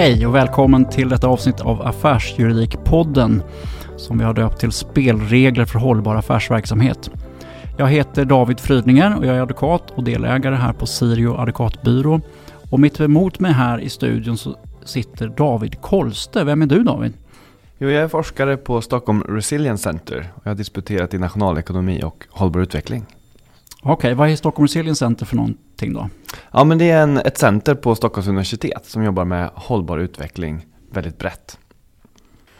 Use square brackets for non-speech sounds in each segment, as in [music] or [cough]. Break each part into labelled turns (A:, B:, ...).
A: Hej och välkommen till detta avsnitt av Affärsjuridikpodden som vi har döpt till Spelregler för hållbar affärsverksamhet. Jag heter David Frydninger och jag är advokat och delägare här på Sirio advokatbyrå. Och mitt emot mig här i studion så sitter David Kolste. Vem är du David?
B: Jo, jag är forskare på Stockholm Resilience Center och jag har disputerat i nationalekonomi och hållbar utveckling.
A: Okej, okay, vad är Stockholm Resilience Center för någonting då?
B: Ja, men det är en, ett center på Stockholms universitet som jobbar med hållbar utveckling väldigt brett.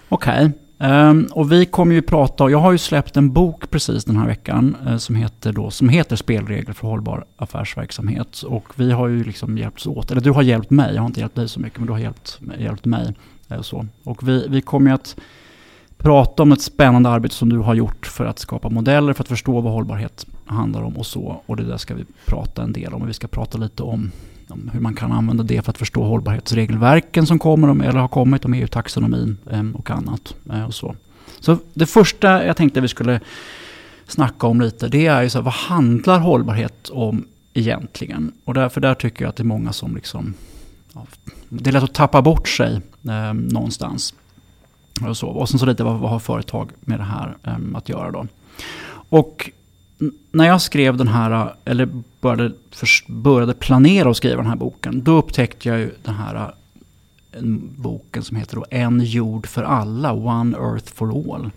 A: Okej, okay. um, ehm, och vi kommer ju prata, jag har ju släppt en bok precis den här veckan uh, som, heter då, som heter Spelregler för hållbar affärsverksamhet. Och vi har ju liksom hjälpts åt, eller du har hjälpt mig, jag har inte hjälpt dig så mycket, men du har hjälpt, hjälpt mig. Uh, så. Och vi, vi kommer ju att prata om ett spännande arbete som du har gjort för att skapa modeller för att förstå vad hållbarhet handlar om och så. Och det där ska vi prata en del om. Och vi ska prata lite om, om hur man kan använda det för att förstå hållbarhetsregelverken som kommer, eller har kommit, om EU-taxonomin ehm, och annat. Eh, och så. så det första jag tänkte vi skulle snacka om lite, det är ju så här, vad handlar hållbarhet om egentligen? Och därför där tycker jag att det är många som liksom, ja, det är lätt att tappa bort sig eh, någonstans. Och, så. och sen så lite vad, vad har företag med det här um, att göra då. Och när jag skrev den här, eller började, för, började planera att skriva den här boken, då upptäckte jag ju den här en boken som heter då En jord för alla, One Earth for All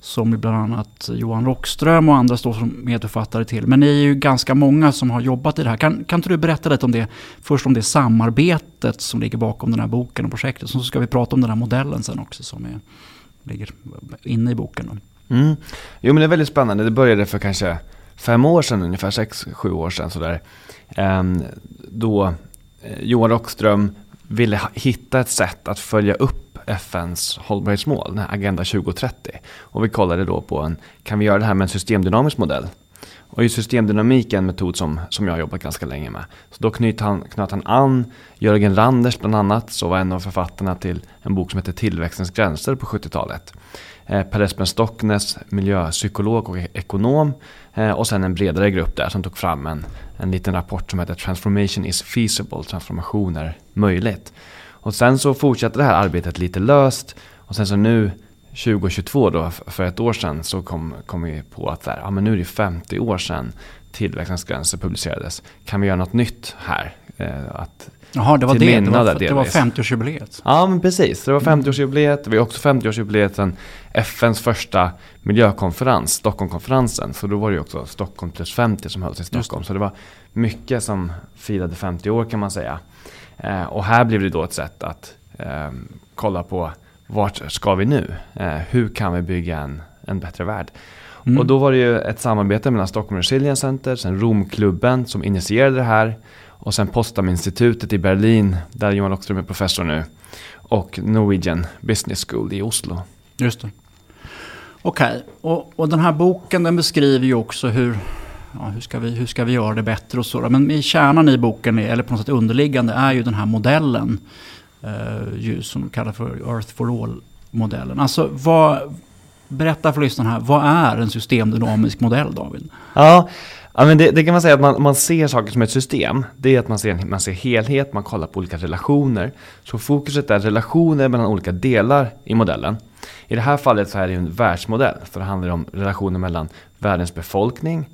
A: som bland annat Johan Rockström och andra står som medförfattare till. Men ni är ju ganska många som har jobbat i det här. Kan, kan inte du berätta lite om det, först om det samarbetet som ligger bakom den här boken och projektet. Så ska vi prata om den här modellen sen också som är, ligger inne i boken.
B: Mm. Jo men det är väldigt spännande. Det började för kanske fem år sedan, ungefär sex, sju år sedan sådär. Ehm, då eh, Johan Rockström ville hitta ett sätt att följa upp FNs hållbarhetsmål, Agenda 2030. Och vi kollade då på en, kan vi göra det här med en systemdynamisk modell? Och i systemdynamik är en metod som, som jag har jobbat ganska länge med. Så då knöt han, knöt han an Jörgen Randers bland annat, som var en av författarna till en bok som heter Tillväxtens gränser på 70-talet. Eh, per Espen Stocknes, miljöpsykolog och ekonom. Eh, och sen en bredare grupp där som tog fram en, en liten rapport som heter Transformation is feasible, transformation är möjligt. Och sen så fortsatte det här arbetet lite löst och sen så nu 2022 då, för ett år sedan, så kom, kom vi på att där, ja, men nu är det 50 år sedan tillväxtens gränser publicerades. Kan vi göra något nytt här? Eh, att,
A: Jaha, det var det. Det var, det var 50-årsjubileet.
B: Ja, men precis. Det var 50-årsjubileet. Vi har också 50-årsjubileet sen FNs första miljökonferens, Stockholmkonferensen. Så då var det ju också Stockholm plus 50 som hölls i Stockholm. Så det var mycket som firade 50 år kan man säga. Eh, och här blev det då ett sätt att eh, kolla på vart ska vi nu? Eh, hur kan vi bygga en, en bättre värld? Mm. Och då var det ju ett samarbete mellan Stockholm Resilience Center, sen Romklubben som initierade det här och sen Potsdam-institutet i Berlin där Johan Lockström är professor nu och Norwegian Business School i Oslo.
A: Just det. Okej, okay. och, och den här boken den beskriver ju också hur ja, hur, ska vi, hur ska vi göra det bättre och så. Men i kärnan i boken, eller på något sätt underliggande, är ju den här modellen. Eh, ju, som kallas för Earth for All-modellen. Alltså, vad, berätta för lyssnarna här, vad är en systemdynamisk modell David?
B: Ja, Ja, men det, det, kan man säga att man, man ser saker som ett system. Det är att man ser, man ser helhet, man kollar på olika relationer. Så fokuset är relationer mellan olika delar i modellen. I det här fallet så är det en världsmodell. För det handlar om relationer mellan världens befolkning,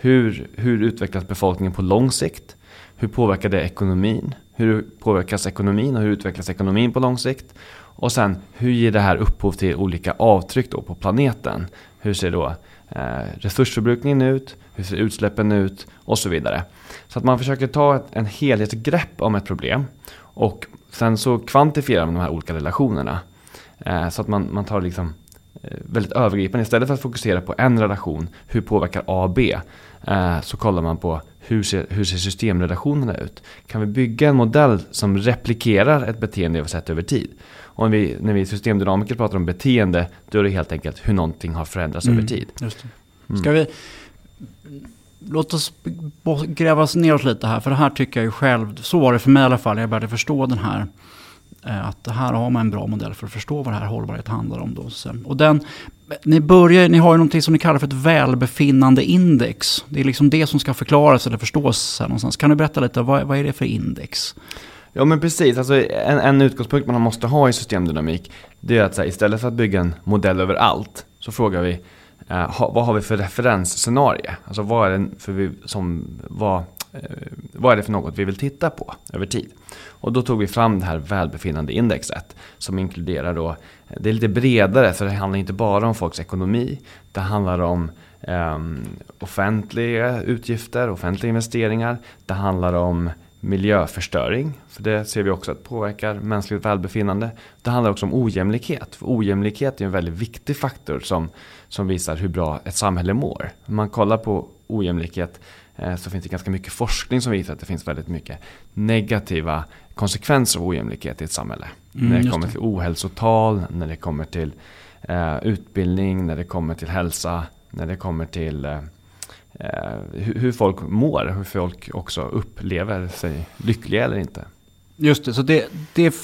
B: hur, hur utvecklas befolkningen på lång sikt? Hur påverkar det ekonomin? Hur påverkas ekonomin och hur utvecklas ekonomin på lång sikt? Och sen hur ger det här upphov till olika avtryck då på planeten? Hur ser då eh, resursförbrukningen ut? Hur ser utsläppen ut? Och så vidare. Så att man försöker ta ett, en helhetsgrepp om ett problem och sen så kvantifierar man de här olika relationerna. Eh, så att man, man tar liksom väldigt övergripande. Istället för att fokusera på en relation, hur påverkar A B? Eh, så kollar man på hur ser, hur ser systemrelationerna ut? Kan vi bygga en modell som replikerar ett beteende vi har sett över tid? Och när vi, när vi systemdynamiker pratar om beteende, då är det helt enkelt hur någonting har förändrats mm, över tid. Just.
A: Mm. Ska vi, låt oss gräva oss ner oss lite här, för det här tycker jag ju själv, så var det för mig i alla fall, jag började förstå den här Eh, Eh, att här har man en bra modell för att förstå vad det här hållbarhet handlar om. Då. Och den, ni, börjar, ni har ju någonting som ni kallar för ett välbefinnande index. Det är liksom det som ska förklaras eller förstås här någonstans. Kan du berätta lite, vad, vad är det för index?
B: Ja men precis, alltså en, en utgångspunkt man måste ha i systemdynamik det är att här, istället för att bygga en modell över allt så frågar vi eh, ha, vad har vi för referensscenario? Alltså vad är det för, vi, som, vad, Eh, vad är det för något vi vill titta på över tid? Och då tog vi fram det här välbefinnandeindexet som inkluderar då, eh, det är lite bredare för det handlar inte bara om folks ekonomi. Det handlar om eh, offentliga utgifter, offentliga investeringar. Det handlar om miljöförstöring, för det ser vi också att påverkar mänskligt välbefinnande. Det handlar också om ojämlikhet, för ojämlikhet är en väldigt viktig faktor som, som visar hur bra ett samhälle mår. Om man kollar på ojämlikhet så finns det ganska mycket forskning som visar att det finns väldigt mycket negativa konsekvenser av ojämlikhet i ett samhälle. Mm, när det kommer det. till ohälsotal, när det kommer till eh, utbildning, när det kommer till hälsa, när det kommer till eh, eh, hur folk mår, hur folk också upplever sig lyckliga eller inte.
A: Just det, så det, det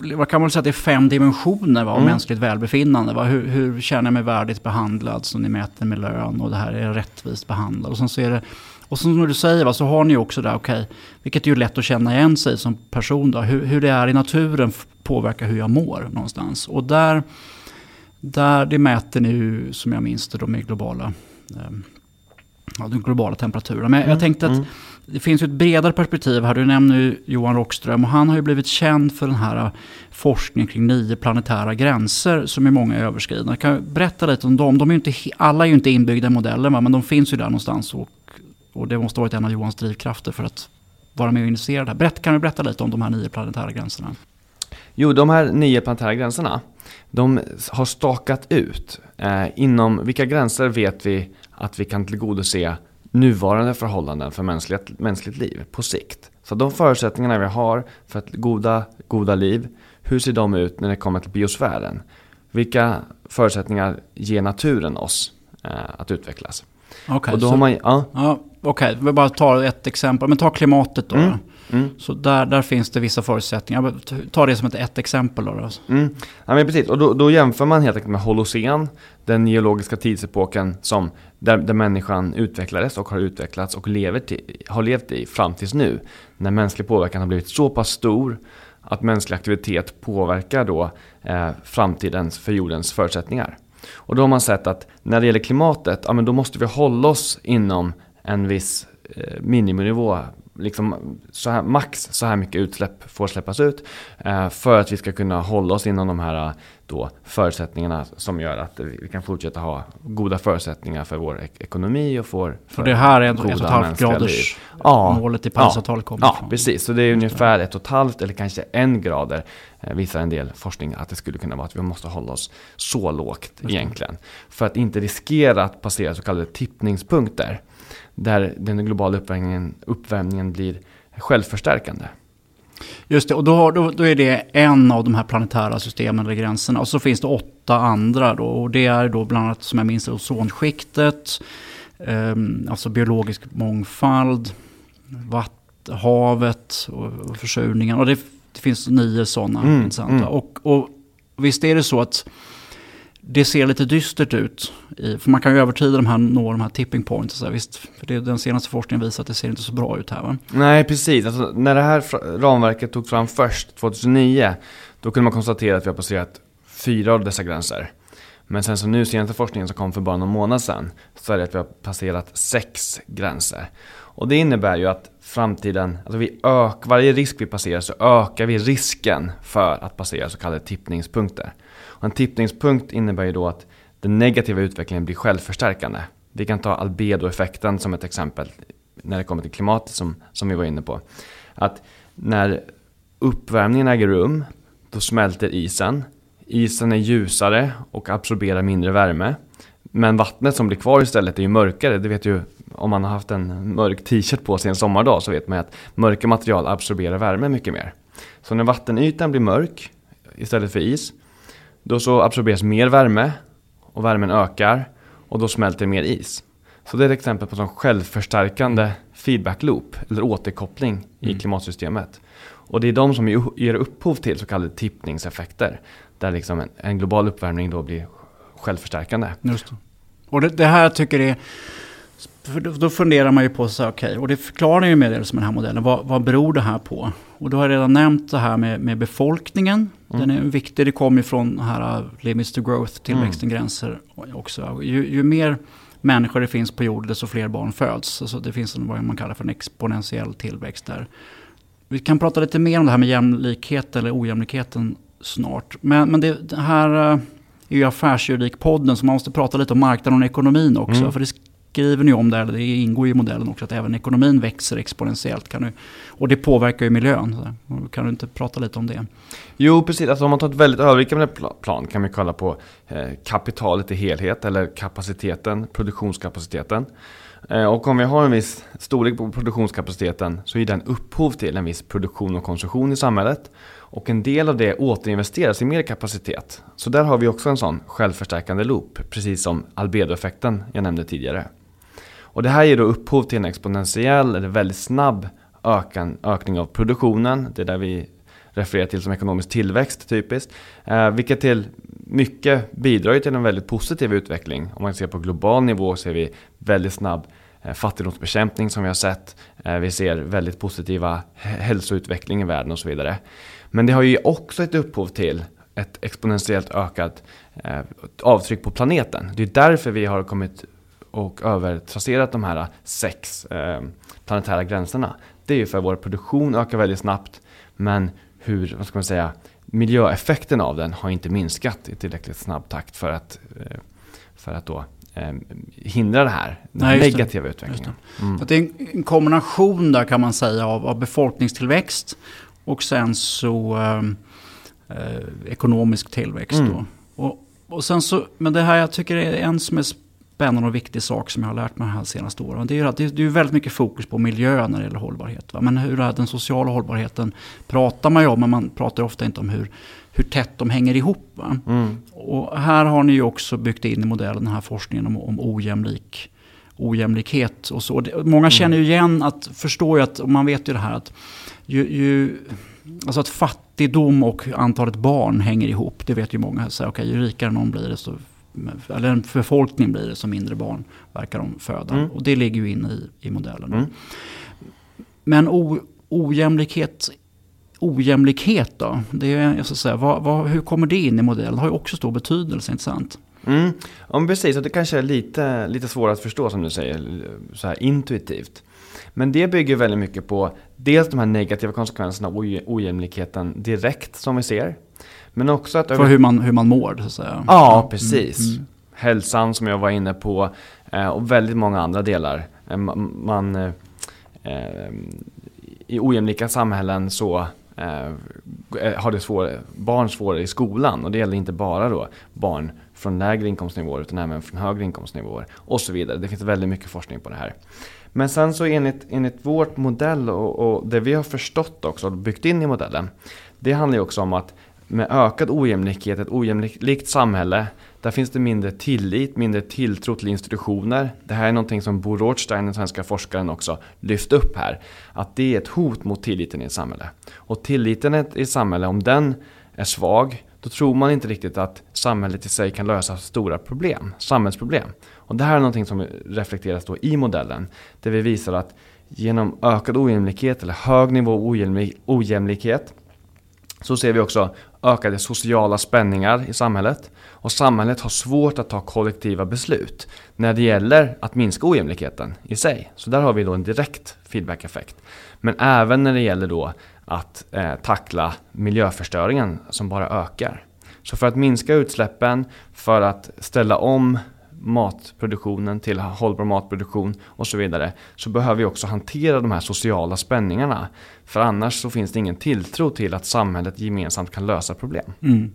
A: vad kan man säga att det är fem dimensioner av mm. mänskligt välbefinnande. Va? Hur, hur känner jag mig värdigt behandlad som ni mäter med lön och det här är rättvist behandlad. Och, sen så är det, och som du säger va, så har ni också det, okej, okay, vilket är ju lätt att känna igen sig som person. Då, hur, hur det är i naturen påverkar hur jag mår någonstans. Och där, där det mäter ni ju, som jag minns det, då med globala eh, ja, den globala temperaturen. Men mm. jag tänkte att mm. det finns ett bredare perspektiv här. Du nämner ju Johan Rockström och han har ju blivit känd för den här äh, forskningen kring nio planetära gränser som är många överskridna. Jag kan berätta lite om dem. De är inte, alla är ju inte inbyggda i modellen va? men de finns ju där någonstans och, och det måste ha varit en av Johans drivkrafter för att vara med och initiera det här. Berätt, kan du berätta lite om de här nio planetära gränserna?
B: Jo, de här nio planetära gränserna, de har stakat ut eh, inom vilka gränser vet vi att vi kan tillgodose nuvarande förhållanden för mänskligt, mänskligt liv på sikt. Så de förutsättningarna vi har för ett goda, goda liv, hur ser de ut när det kommer till biosfären? Vilka förutsättningar ger naturen oss eh, att utvecklas?
A: Okay, och då så, har man, ja. ja Okej, vi bara tar ett exempel. Men ta klimatet då. Mm. Mm. Så där, där finns det vissa förutsättningar. Ta det som ett, ett exempel då. då.
B: Mm. Ja, men precis. Och då, då, jämför man helt enkelt med Holocen, den geologiska tidsepoken som, där, där människan utvecklades och har utvecklats och lever till, har levt i fram tills nu. När mänsklig påverkan har blivit så pass stor att mänsklig aktivitet påverkar då eh, framtidens för jordens förutsättningar. Och då har man sett att när det gäller klimatet, ja, men då måste vi hålla oss inom en viss eh, miniminivå. Liksom så här, max så här mycket utsläpp får släppas ut eh, för att vi ska kunna hålla oss inom de här då, förutsättningarna som gör att vi kan fortsätta ha goda förutsättningar för vår ek ekonomi och för, för
A: Och det här är ett och ett halvt graders ja, målet i Parisavtalet
B: ja, kommer Ja, precis. Så det är ungefär ett och ett halvt eller kanske en grader eh, visar en del forskning att det skulle kunna vara att vi måste hålla oss så lågt egentligen. För att inte riskera att passera så kallade tippningspunkter där den globala uppvärmningen, uppvärmningen blir självförstärkande.
A: Just det, och då, då, då, är det en av de här planetära systemen eller gränserna. Och så finns det åtta andra då. Och det är då bland annat, som jag minns ozonskiktet, eh, alltså biologisk mångfald, vatt, havet och, och försurningen. Och det, det finns nio sådana mm, intressanta. Mm. Och, och visst är det så att det ser lite dystert ut. för man kan ju övertida de här, nå de här tipping points. Så visst, för det, den senaste forskningen visar att det ser inte så bra ut här va?
B: Nej, precis. Alltså, när det här ramverket togs fram först, 2009, då kunde man konstatera att vi har passerat fyra av dessa gränser. Men sen så nu senaste forskningen som kom för bara någon månad sedan, så är det att vi har passerat sex gränser. Och det innebär ju att framtiden, alltså vi ök, varje risk vi passerar så ökar vi risken för att passera så kallade tippningspunkter. Och en tippningspunkt innebär ju då att den negativa utvecklingen blir självförstärkande. Vi kan ta albedoeffekten som ett exempel när det kommer till klimatet som, som vi var inne på. Att när uppvärmningen äger rum, då smälter isen. Isen är ljusare och absorberar mindre värme. Men vattnet som blir kvar istället är ju mörkare. Det vet ju om man har haft en mörk t-shirt på sig en sommardag så vet man att mörka material absorberar värme mycket mer. Så när vattenytan blir mörk istället för is då så absorberas mer värme och värmen ökar och då smälter mer is. Så det är ett exempel på en självförstärkande feedback loop eller återkoppling mm. i klimatsystemet. Och det är de som ger upphov till så kallade tippningseffekter. Där liksom en, en global uppvärmning då blir självförstärkande.
A: Just det. Och det, det här tycker jag är För då, då funderar man ju på, så okej, okay, och det förklarar ju med det som den här modellen, vad, vad beror det här på? Och då har jag redan nämnt det här med, med befolkningen. Mm. Den är viktig, det kommer ju från här uh, limits to growth, tillväxten mm. gränser också. Ju, ju, mer människor det finns på jorden, desto fler barn föds. Alltså det finns en, vad man kallar för en exponentiell tillväxt där. Vi kan prata lite mer om det här med jämlikhet eller ojämlikheten snart. Men, men det, det här uh, är ju affärsjuridikpodden, så man måste prata lite om marknaden och ekonomin också. Mm. För det skriver ni om där, det ingår i modellen också, att även ekonomin växer exponentiellt. Kan du, och det påverkar ju miljön. Kan du inte prata lite om det?
B: Jo, precis. Alltså, om man tar ett väldigt övergripande plan kan vi kolla på eh, kapitalet i helhet eller kapaciteten, produktionskapaciteten. Eh, och om vi har en viss storlek på produktionskapaciteten så är den upphov till en viss produktion och konsumtion i samhället. Och en del av det återinvesteras i mer kapacitet. Så där har vi också en sån självförstärkande loop, precis som albedoeffekten jag nämnde tidigare. Och det här ger då upphov till en exponentiell eller väldigt snabb ökan, ökning av produktionen. Det är där vi refererar till som ekonomisk tillväxt typiskt. Eh, vilket till mycket bidrar till en väldigt positiv utveckling. Om man ser på global nivå ser vi väldigt snabb eh, fattigdomsbekämpning som vi har sett. Eh, vi ser väldigt positiva hälsoutveckling i världen och så vidare. Men det har ju också ett upphov till ett exponentiellt ökat eh, avtryck på planeten. Det är därför vi har kommit och övertrasserat de här sex eh, planetära gränserna. Det är ju för att vår produktion ökar väldigt snabbt men hur, vad ska man säga, miljöeffekten av den har inte minskat i tillräckligt snabb takt för att, eh, för att då eh, hindra det här, den Nej, negativa det. utvecklingen.
A: Det. Mm. det. är en kombination där kan man säga av, av befolkningstillväxt och sen så eh, ekonomisk tillväxt. Mm. Då. Och, och sen så, men det här jag tycker är en som är spännande och viktig sak som jag har lärt mig de här senaste åren. Det är att det, är väldigt mycket fokus på miljö när det gäller hållbarhet. Va? Men hur är den sociala hållbarheten pratar man ju om, men man pratar ofta inte om hur, hur tätt de hänger ihop. Mm. Och här har ni ju också byggt in i modellen den här forskningen om, om ojämlik ojämlikhet och så. Många mm. känner ju igen att, förstår ju att, och man vet ju det här att ju, ju, alltså att fattigdom och antalet barn hänger ihop. Det vet ju många. Så, okay, ju rikare någon blir det, så, eller en befolkning blir det, så mindre barn verkar de föda. Mm. Och det ligger ju inne i, i modellen. Mm. Men o, ojämlikhet, ojämlikhet då? Det är, jag ska säga, vad, vad, hur kommer det in i modellen? Det har ju också stor betydelse, inte sant?
B: Mm. Ja, precis, och det kanske är lite, lite svårare att förstå som du säger, så här intuitivt. Men det bygger väldigt mycket på dels de här negativa konsekvenserna av ojämlikheten direkt som vi ser. Men också att...
A: För hur man, hur man mår så att säga.
B: Ja, mm, precis. Mm, mm. Hälsan som jag var inne på eh, och väldigt många andra delar. Eh, man, eh, I ojämlika samhällen så har det svår, barn svårare i skolan och det gäller inte bara då barn från lägre inkomstnivåer utan även från högre inkomstnivåer och så vidare. Det finns väldigt mycket forskning på det här. Men sen så enligt, enligt vårt modell och, och det vi har förstått också och byggt in i modellen. Det handlar ju också om att med ökad ojämlikhet, ett ojämlikt samhälle, där finns det mindre tillit, mindre tilltro till institutioner. Det här är någonting som Bo Rothstein, den svenska forskaren, också lyft upp här. Att det är ett hot mot tilliten i ett samhälle. Och tilliten i ett samhälle, om den är svag, då tror man inte riktigt att samhället i sig kan lösa stora problem, samhällsproblem. Och det här är någonting som reflekteras då i modellen, där vi visar att genom ökad ojämlikhet eller hög nivå ojämlikhet så ser vi också ökade sociala spänningar i samhället. Och samhället har svårt att ta kollektiva beslut när det gäller att minska ojämlikheten i sig. Så där har vi då en direkt feedback-effekt. Men även när det gäller då att eh, tackla miljöförstöringen som bara ökar. Så för att minska utsläppen, för att ställa om matproduktionen till hållbar matproduktion och så vidare så behöver vi också hantera de här sociala spänningarna. För annars så finns det ingen tilltro till att samhället gemensamt kan lösa problem.
A: Mm.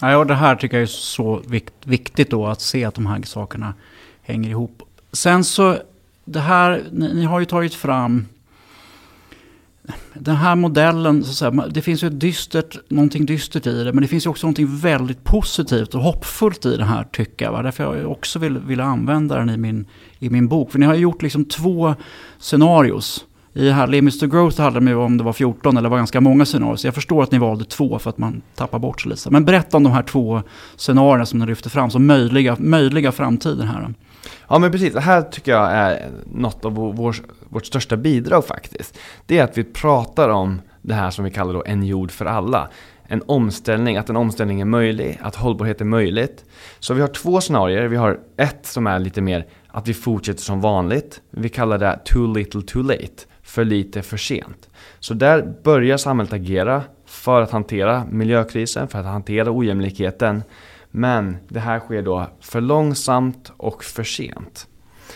A: Ja, och det här tycker jag är så viktigt då att se att de här sakerna hänger ihop. Sen så, det här, ni, ni har ju tagit fram den här modellen, så säga, det finns ju ett dystert, någonting dystert i det, men det finns ju också någonting väldigt positivt och hoppfullt i det här tycker jag. Va? Därför jag också vill, vill använda den i min, i min bok. För ni har gjort liksom två scenarios. I här Limits to Growth hade de om det var 14 eller var ganska många scenarier. Så jag förstår att ni valde två för att man tappar bort sig lite. Men berätta om de här två scenarierna som ni lyfter fram som möjliga, möjliga framtiden här.
B: Ja men precis, det här tycker jag är något av vår, vårt största bidrag faktiskt. Det är att vi pratar om det här som vi kallar då en jord för alla. En omställning, att en omställning är möjlig, att hållbarhet är möjligt. Så vi har två scenarier. Vi har ett som är lite mer att vi fortsätter som vanligt. Vi kallar det too little too late. För lite för sent. Så där börjar samhället agera för att hantera miljökrisen, för att hantera ojämlikheten. Men det här sker då för långsamt och för sent.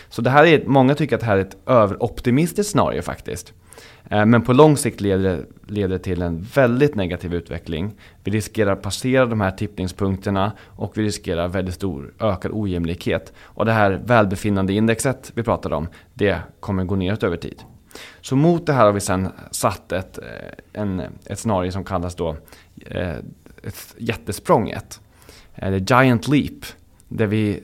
B: Så det här är, många tycker att det här är ett överoptimistiskt scenario faktiskt. Eh, men på lång sikt leder, leder det till en väldigt negativ utveckling. Vi riskerar att passera de här tippningspunkterna och vi riskerar väldigt stor ökad ojämlikhet. Och det här välbefinnandeindexet vi pratade om, det kommer gå neråt över tid. Så mot det här har vi sedan satt ett, eh, en, ett scenario som kallas då eh, ett jättesprånget. Eller Giant Leap. Där vi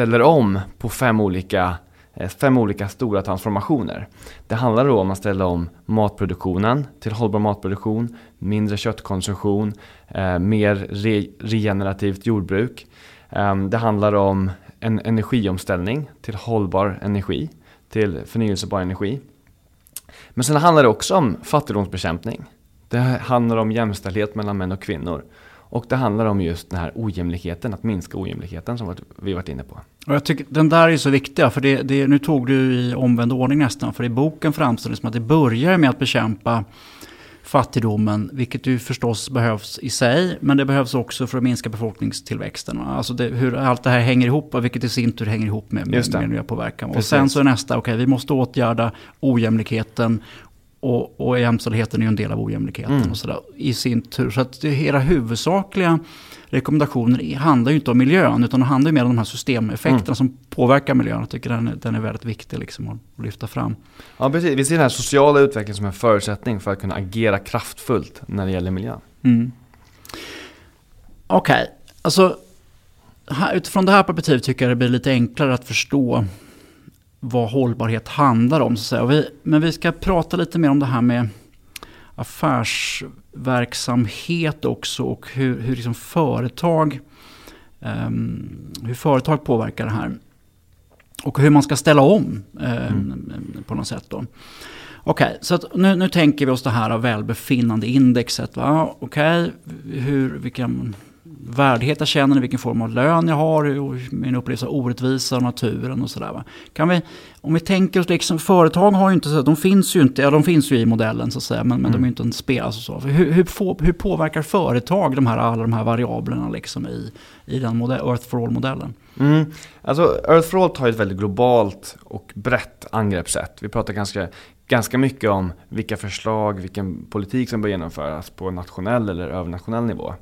B: ställer om på fem olika eh, fem olika stora transformationer. Det handlar då om att ställa om matproduktionen till hållbar matproduktion, mindre köttkonsumtion, eh, mer re regenerativt jordbruk. Ehm, det handlar om en energiomställning till hållbar energi, till förnyelsebar energi. Men sen handlar det också om fattigdomsbekämpning. Det handlar om jämställdhet mellan män och kvinnor. Och det handlar om just den här ojämlikheten, att minska ojämlikheten som vi varit inne på.
A: Och jag tycker den där är så viktiga, för det, det, nu tog du i omvänd ordning nästan, för i boken framstår det som att det börjar med att bekämpa fattigdomen, vilket ju förstås behövs i sig, men det behövs också för att minska befolkningstillväxten. Alltså det, hur allt det här hänger ihop, vilket i sin tur hänger ihop med, med, med miljöpåverkan. Och sen så är nästa, okej, okay, vi måste åtgärda ojämlikheten och, och jämställdheten är ju en del av ojämlikheten mm. och sådär i sin tur. Så att det, era huvudsakliga rekommendationer handlar ju inte om miljön utan det handlar mer om de här systemeffekterna mm. som påverkar miljön. Jag tycker den, den är väldigt viktig liksom att lyfta fram.
B: Ja precis, vi ser den här sociala utvecklingen som en förutsättning för att kunna agera kraftfullt när det gäller miljön.
A: Mm. Okej, okay. alltså utifrån det här perspektivet tycker jag det blir lite enklare att förstå vad hållbarhet handlar om. Så att säga. Vi, men vi ska prata lite mer om det här med affärsverksamhet också och hur, hur liksom företag, um, hur företag påverkar det här. Och hur man ska ställa om um, mm. på något sätt. Okej, okay, så nu, nu tänker vi oss det här välbefinnandeindexet. Okej, okay, vilken värdighet jag känner, vilken form av lön jag har, min upplevelse av orättvisa och naturen och sådär. Kan vi, om vi tänker oss, liksom, företag har ju inte, de finns ju inte, ja de finns ju i modellen så att säga, men, men mm. de är mm. ju inte en spel. Alltså så. Hur, hur, hur, påverkar företag de här, alla de här variablerna liksom i, i den modell, Earth for All-modellen?
B: Mm. Alltså Earth for All tar ett väldigt globalt och brett angreppssätt. Vi pratar ganska, ganska mycket om vilka förslag, vilken politik som bör genomföras på nationell eller övernationell nivå.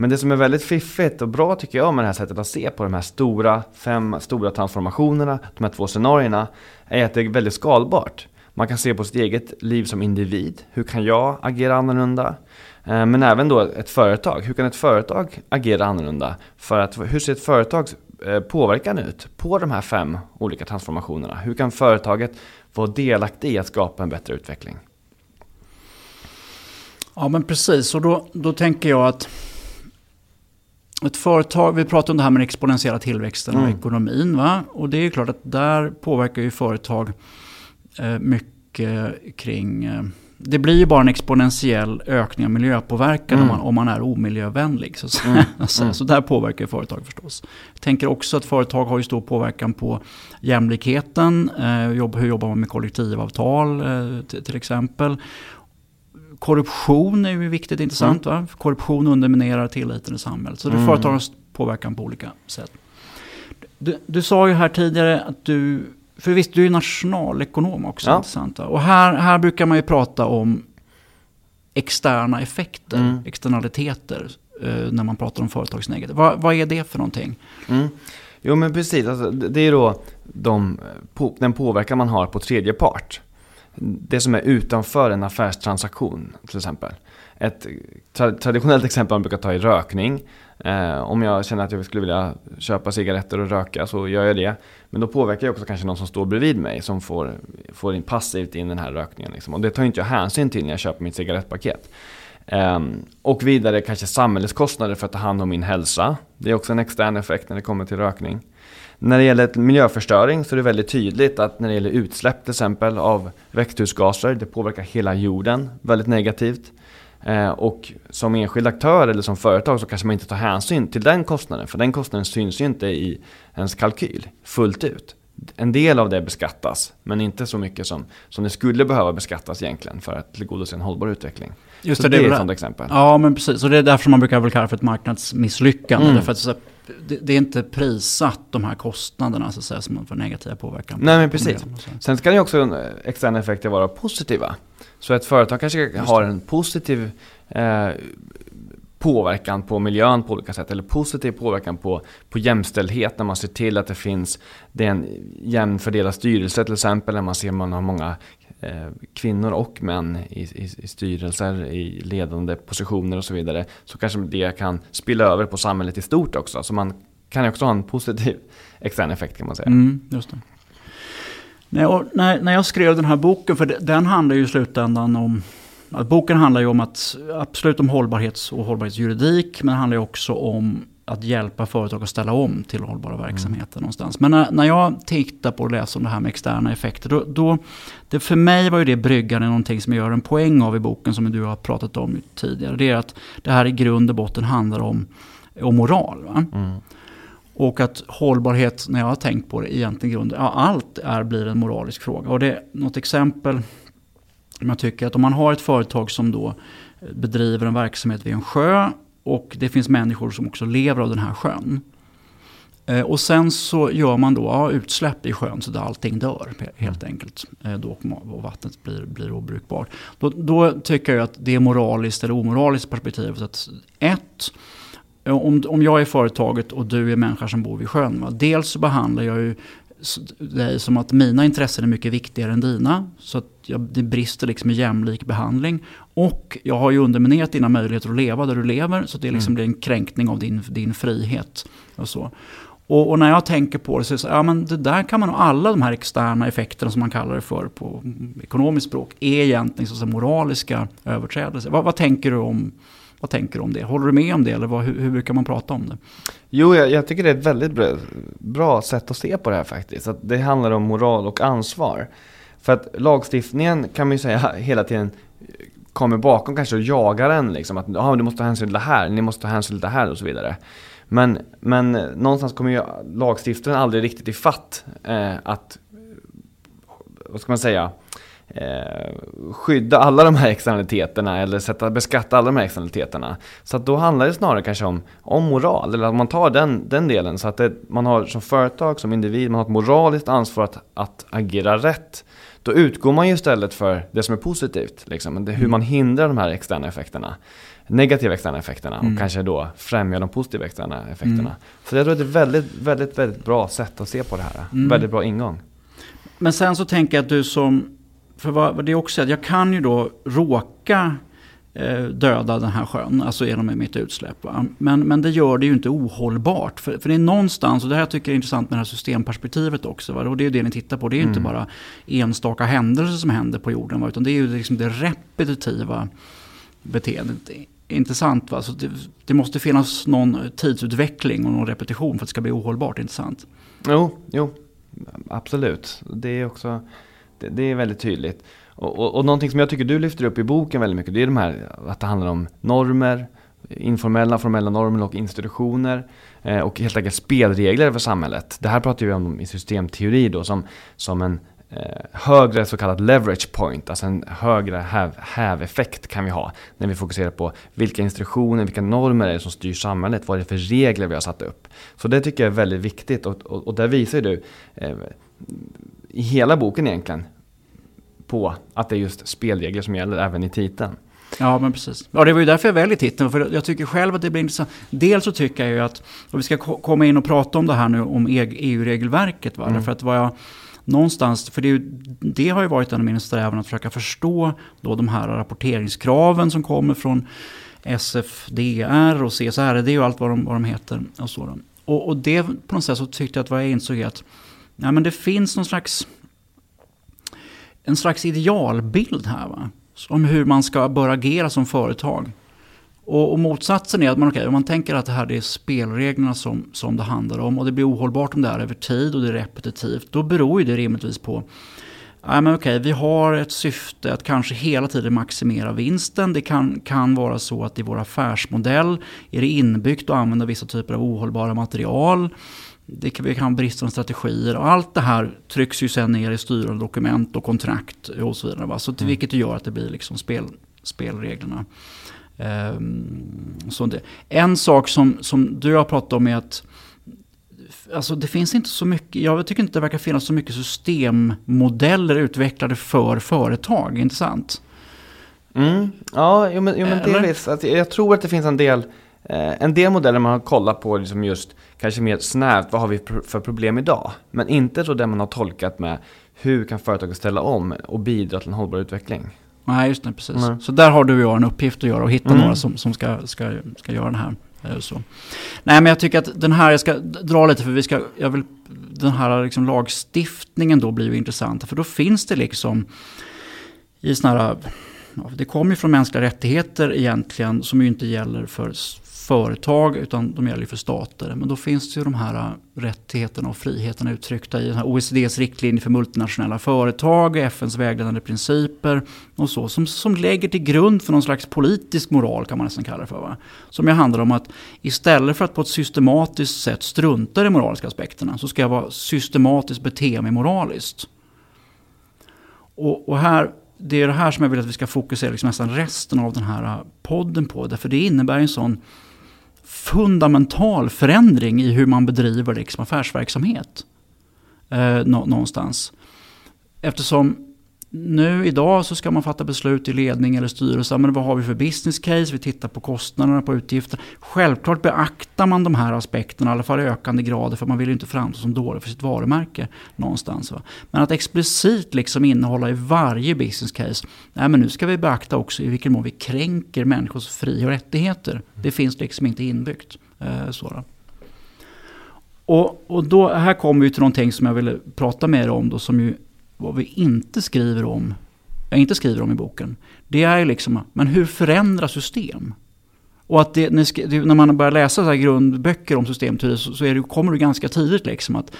B: Men det som är väldigt fiffigt och bra tycker jag med det här sättet att se på de här stora, fem stora transformationerna, de här två scenarierna, är att det är väldigt skalbart. Man kan se på sitt eget liv som individ. Hur kan jag agera annorlunda? Eh, men även då ett företag. Hur kan ett företag agera annorlunda? För att, hur ser ett företags eh, påverkan ut på de här fem olika transformationerna? Hur kan företaget vara delaktig i att skapa en bättre utveckling?
A: Ja men precis, och då, då tänker jag att ett företag, vi pratar om det här med den exponentiella tillväxten mm. och ekonomin. Va? Och det är klart att där påverkar ju företag eh, mycket kring... Eh, det blir ju bara en exponentiell ökning av miljöpåverkan mm. om, man, om man är omiljövänlig. Så, mm. [laughs] så, så där påverkar ju företag förstås. Jag tänker också att företag har ju stor påverkan på jämlikheten. Eh, jobb, hur jobbar man med kollektivavtal eh, till exempel? Korruption är ju viktigt intressant. Mm. Va? Korruption underminerar tilliten i samhället. Så det mm. företagens påverkan på olika sätt. Du, du, sa ju här tidigare att du, för visst du är nationalekonom också. Ja. Intressant, va? Och här, här brukar man ju prata om externa effekter, mm. externaliteter, eh, när man pratar om företagsnegativ. Va, vad är det för någonting?
B: Mm. Jo men precis, alltså, det är då de, på, den påverkan man har på tredje part det som är utanför en affärstransaktion till exempel. Ett traditionellt exempel man brukar ta är rökning. Eh, om jag känner att jag skulle vilja köpa cigaretter och röka så gör jag det. Men då påverkar jag också kanske någon som står bredvid mig som får, får in passivt in den här rökningen. Liksom. Och det tar inte jag hänsyn till när jag köper mitt cigarettpaket. Eh, och vidare kanske samhällets kostnader för att ta hand om min hälsa. Det är också en extern effekt när det kommer till rökning. När det gäller miljöförstöring så är det väldigt tydligt att när det gäller utsläpp till exempel av växthusgaser, det påverkar hela jorden väldigt negativt. Eh, och som enskild aktör eller som företag så kanske man inte tar hänsyn till den kostnaden. För den kostnaden syns ju inte i ens kalkyl fullt ut. En del av det beskattas, men inte så mycket som, som det skulle behöva beskattas egentligen för att tillgodose en hållbar utveckling.
A: Just
B: så
A: det,
B: det, är ett sådant exempel.
A: Ja, men precis. Och det är därför man brukar väl kalla för ett marknadsmisslyckande.
B: Mm.
A: Därför att det, det är inte prissatt de här kostnaderna så att säga, som får negativa påverkan. på-
B: Nej, men precis. Sen kan ju också externa effekter vara positiva. Så ett företag kanske har en positiv eh, påverkan på miljön på olika sätt. Eller positiv påverkan på, på jämställdhet när man ser till att det finns det är en jämn fördelad styrelse till exempel. När man ser att man har många Eh, kvinnor och män i, i, i styrelser, i ledande positioner och så vidare. Så kanske det kan spilla över på samhället i stort också. Så man kan ju också ha en positiv [laughs] extern effekt kan man säga.
A: Mm, just det. Nej, och när, när jag skrev den här boken, för den handlar ju i slutändan om att boken handlar ju om att, absolut om hållbarhets och hållbarhetsjuridik, men det handlar ju också om att hjälpa företag att ställa om till hållbara verksamheter någonstans. Men när, när jag tittar på och läser om det här med externa effekter, då, då det för mig var ju det bryggande någonting som jag gör en poäng av i boken som du har pratat om tidigare. Det är att det här i grund och botten handlar om, om moral.
B: Mm.
A: Och att hållbarhet, när jag har tänkt på det, egentligen grund, ja, allt är, blir en moralisk fråga. Och det är något exempel, om jag tycker att om man har ett företag som då bedriver en verksamhet vid en sjö och det finns människor som också lever av den här sjön. Eh, och sen så gör man då ja, utsläpp i sjön så att allting dör helt enkelt. Eh, då, och vattnet blir, blir obrukbart. Då, då tycker jag att det är moraliskt eller omoraliskt perspektiv. Att ett, eh, om, om jag är företaget och du är människa som bor vid sjön. Va? Dels så behandlar jag ju dig som att mina intressen är mycket viktigare än dina. Så att jag, det brister liksom i jämlik behandling. Och jag har ju underminerat dina möjligheter att leva där du lever. Så det liksom blir en kränkning av din, din frihet. Och, så. Och, och när jag tänker på det så är det så ja men det där kan man, alla de här externa effekterna som man kallar det för på ekonomiskt språk, är egentligen så moraliska överträdelser. Vad, vad, tänker du om, vad tänker du om det? Håller du med om det eller vad, hur, hur brukar man prata om det?
B: Jo, jag, jag tycker det är ett väldigt bra, bra sätt att se på det här faktiskt. Att det handlar om moral och ansvar. För att lagstiftningen kan man ju säga [laughs] hela tiden kommer bakom kanske och jagar en liksom. Att ah, du måste ta hänsyn till det här, ni måste ta hänsyn till det här och så vidare. Men, men eh, någonstans kommer ju lagstiftaren aldrig riktigt i fatt eh, att, vad ska man säga, eh, skydda alla de här externaliteterna eller sätta, beskatta alla de här externaliteterna. Så att då handlar det snarare kanske om, om moral, eller att man tar den, den delen. Så att det, man har som företag, som individ, man har ett moraliskt ansvar att, att agera rätt. Då utgår man ju istället för det som är positivt, liksom. det, hur man hindrar de här externa effekterna. Negativa externa effekterna
A: Mm.
B: och kanske då främja de positiva externa effekterna.
A: Mm.
B: Så jag tror att det är ett väldigt, väldigt, väldigt bra sätt att se på det här.
A: Mm.
B: Väldigt bra ingång.
A: Men sen så tänker jag att du som, för vad, det är också att jag kan ju då råka eh, döda den här sjön, alltså genom mitt utsläpp. Men, men det gör det ju inte ohållbart. För, för det är någonstans, och det här tycker jag är intressant med det här systemperspektivet också, va? och det är ju det ni tittar på, det är ju inte
B: Mm.
A: bara enstaka händelser som händer på jorden, va? utan det är ju liksom det repetitiva beteendet. Intressant va? Så det, det måste finnas någon tidsutveckling och någon repetition för att det ska bli ohållbart, intressant.
B: Jo, jo, absolut. Det är också, det, det är väldigt tydligt. Och, och, och någonting som jag tycker du lyfter upp i boken väldigt mycket, det är de här, att det handlar om normer, informella, formella normer och institutioner. Eh, och helt enkelt spelregler för samhället. Det här pratar vi om i systemteori då, som, som en eh, högre så kallad leverage point, alltså en högre häv, häveffekt kan vi ha när vi fokuserar på vilka institutioner, vilka normer är det som styr samhället, vad är det för regler vi har satt upp. Så det tycker jag är väldigt viktigt och, och, och där visar ju du eh, i hela boken egentligen på att det är just spelregler som gäller även i titeln.
A: Ja, men precis. Ja, det var ju därför jag väljer titeln. För jag tycker själv att det blir intressant. Dels så tycker jag ju att, och vi ska ko- komma in och prata om det här nu om E- EU-regelverket. Va?
B: Mm.
A: Därför att vad jag någonstans, för det, ju, det har ju varit en av mina strävan att försöka förstå då de här rapporteringskraven som kommer från SFDR och CSRD och allt vad de, vad de heter. Och, så och, och det på något sätt så tyckte jag att vad jag insåg är att ja, men det finns någon slags en slags idealbild här. Va? Om hur man ska börja agera som företag. Och, och motsatsen är att man, okay, om man tänker att det här är spelreglerna som, som det handlar om och det blir ohållbart om det är över tid och det är repetitivt. Då beror ju det rimligtvis på Ja, men okej, vi har ett syfte att kanske hela tiden maximera vinsten. Det kan, kan vara så att i vår affärsmodell är det inbyggt att använda vissa typer av ohållbara material. Det kan, vi kan ha bristande strategier och allt det här trycks ju sen ner i styrande dokument och kontrakt och så vidare. Va? Så till, mm. Vilket gör att det blir liksom spel, spelreglerna. Um, så det. En sak som, som du har pratat om är att alltså det finns inte så mycket, jag tycker inte det verkar finnas så mycket systemmodeller utvecklade för företag, inte sant?
B: Mm. Ja, jo, men, jo, men delvis. Alltså, jag tror att det finns en del, eh, en del modeller man har kollat på liksom just kanske mer snävt, vad har vi för problem idag? Men inte så det man har tolkat med hur kan företaget ställa om och bidra till en hållbar utveckling?
A: Nej, just det, precis. Mm. Så där har du och jag en uppgift att göra och hitta mm. några som, som ska, ska, ska göra det här. Eh, så. Nej men jag tycker att den här, jag ska dra lite för vi ska, jag vill, den här liksom lagstiftningen då blir ju intressant. För då finns det liksom i sådana här, det kommer ju från mänskliga rättigheter egentligen som ju inte gäller för företag utan de gäller för stater. Men då finns det ju de här äh, rättigheterna och friheterna uttryckta i OECDs riktlinjer för multinationella företag, FNs vägledande principer och så. Som, som lägger till grund för någon slags politisk moral kan man nästan kalla det för. Va? Som ju handlar om att istället för att på ett systematiskt sätt strunta i de moraliska aspekterna så ska jag vara systematiskt bete mig moraliskt. Och, och här det är det här som jag vill att vi ska fokusera liksom nästan resten av den här äh, podden på. Därför det innebär en sån fundamental förändring i hur man bedriver liksom affärsverksamhet. Eh, någonstans. Eftersom nu idag så ska man fatta beslut i ledning eller styrelse. Men vad har vi för business case? Vi tittar på kostnaderna, på utgifterna. Självklart beaktar man de här aspekterna, i alla fall i ökande grad. För man vill ju inte framstå som dålig för sitt varumärke någonstans. Va? Men att explicit liksom innehålla i varje business case. Nej men nu ska vi beakta också i vilken mån vi kränker människors fri och rättigheter. Det finns liksom inte inbyggt. Eh, sådär. och, och då, här kommer vi till någonting som jag ville prata med er om. Då, som ju vad vi inte skriver om, jag inte skriver om i boken, det är liksom, men hur förändra system? Och att det, när man börjar läsa så grundböcker om systemteori så, så det, kommer det ganska tidigt liksom att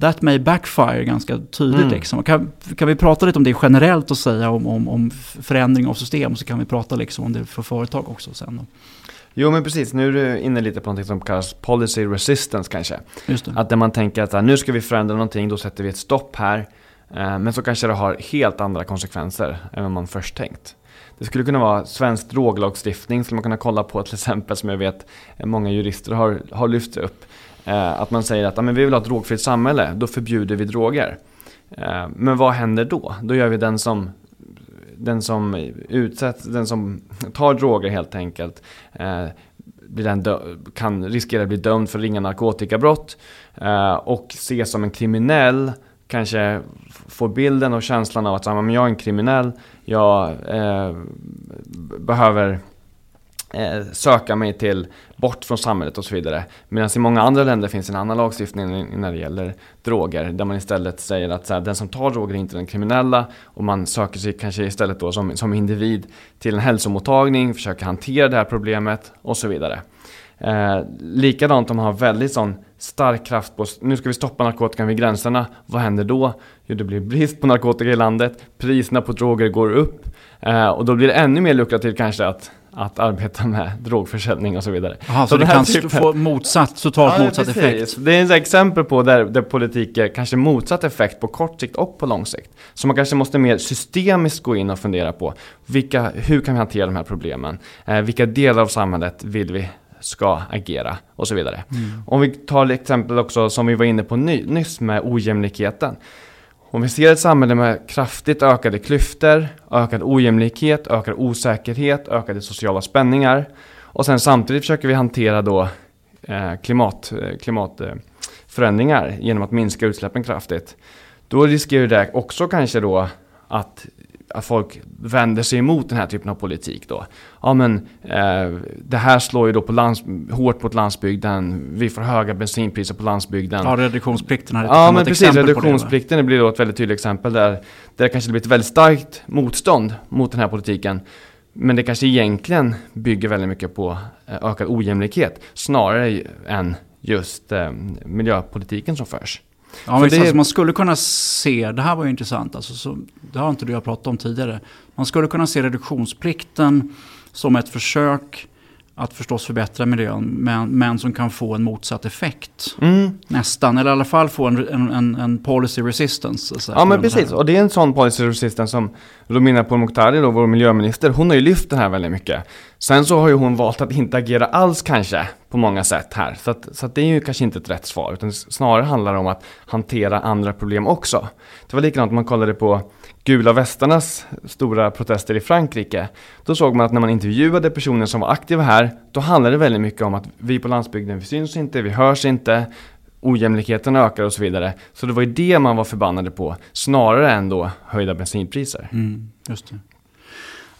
A: that may backfire ganska tydligt. Mm. Liksom. Kan, kan vi prata lite om det generellt och säga om, om, om förändring av system så kan vi prata liksom om det för företag också sen. Då.
B: Jo men precis, nu är du inne lite på något som kallas policy resistance kanske. Att när man tänker att nu ska vi förändra någonting, då sätter vi ett stopp här. Eh, men så kanske det har helt andra konsekvenser än vad man först tänkt. Det skulle kunna vara svensk droglagstiftning, skulle man kunna kolla på till exempel, som jag vet många jurister har, har lyft upp. Eh, att man säger att men vi vill ha ett drogfritt samhälle, då förbjuder vi droger. Eh, men vad händer då? Då gör vi den som den som utsätts, den som tar droger helt enkelt, kan riskera att bli dömd för ringa narkotikabrott och ses som en kriminell kanske får bilden och känslan av att men jag är en kriminell, jag eh, behöver eh, söka mig till bort från samhället och så vidare. Medan i många andra länder finns en annan lagstiftning när det gäller droger. Där man istället säger att så här, den som tar droger är inte den kriminella och man söker sig kanske istället då som, som individ till en hälsomottagning, försöker hantera det här problemet och så vidare. Eh, likadant om man har väldigt sån stark kraft på, nu ska vi stoppa narkotikan vid gränserna. Vad händer då? Jo, det blir brist på narkotika i landet, priserna på droger går upp eh, och då blir det ännu mer lukrativt kanske att, att arbeta med [laughs] drogförsäljning och så vidare.
A: Aha, så, så det kan typen... få motsatt, totalt ja, motsatt precis. effekt?
B: Det är ett exempel på där, där politik är kanske motsatt effekt på kort sikt och på lång sikt. Så man kanske måste mer systemiskt gå in och fundera på vilka, hur kan vi hantera de här problemen? Eh, vilka delar av samhället vill vi ska agera och så vidare. Mm. Om vi tar exempel också som vi var inne på ny, nyss med ojämlikheten. Om vi ser ett samhälle med kraftigt ökade klyftor, ökad ojämlikhet, ökad osäkerhet, ökade sociala spänningar och sen samtidigt försöker vi hantera då eh, klimat, eh, klimatförändringar genom att minska utsläppen kraftigt. Då riskerar det också kanske då att att folk vänder sig emot den här typen av politik då. Ja men eh, det här slår ju då på lands, hårt mot landsbygden, vi får höga bensinpriser på landsbygden.
A: Ja, reduktionsplikten är
B: ett Ja men precis, reduktionsplikten det, blir då ett väldigt tydligt exempel där, där det kanske blir ett väldigt starkt motstånd mot den här politiken. Men det kanske egentligen bygger väldigt mycket på eh, ökad ojämlikhet snarare än just eh, miljöpolitiken som förs.
A: Ja, men det... alltså, man skulle kunna se, det här var ju intressant, alltså, så, det har inte du jag pratat om tidigare. Man skulle kunna se reduktionsplikten som ett försök att förstås förbättra miljön, men, men som kan få en motsatt effekt. Mm. Nästan, eller i alla fall få en, en, en policy resistance.
B: Så ja men precis, och det är en sån policy resistance som Romina Pourmokhtari, då, vår miljöminister, hon har ju lyft den här väldigt mycket. Sen så har ju hon valt att inte agera alls kanske, på många sätt här. Så, att, så att det är ju kanske inte ett rätt svar, utan snarare handlar det om att hantera andra problem också. Det var likadant om man kollade på gula västarnas stora protester i Frankrike. Då såg man att när man intervjuade personer som var aktiva här, då handlade det väldigt mycket om att vi på landsbygden, vi syns inte, vi hörs inte, ojämlikheten ökar och så vidare. Så det var ju det man var förbannade på, snarare än då höjda bensinpriser.
A: Mm, just det.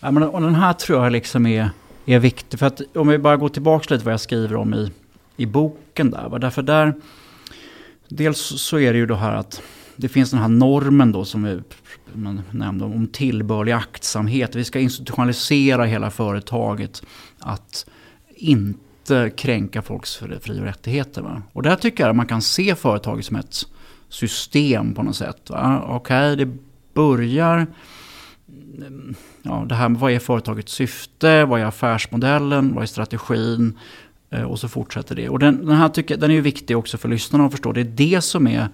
A: Ja, men, och den här tror jag liksom är, är viktig, för att om vi bara går tillbaka lite vad jag skriver om i, i boken där. Därför där, dels så är det ju det här att det finns den här normen då som vi man nämnde om tillbörlig aktsamhet. Vi ska institutionalisera hela företaget att inte kränka folks fri och rättigheter. Va? Och där tycker jag att man kan se företaget som ett system på något sätt. Okej, okay, det börjar... Ja, det här med vad är företagets syfte? Vad är affärsmodellen? Vad är strategin? Eh, och så fortsätter det. Och den, den här tycker, den är ju viktig också för lyssnarna att förstå. Det är det som är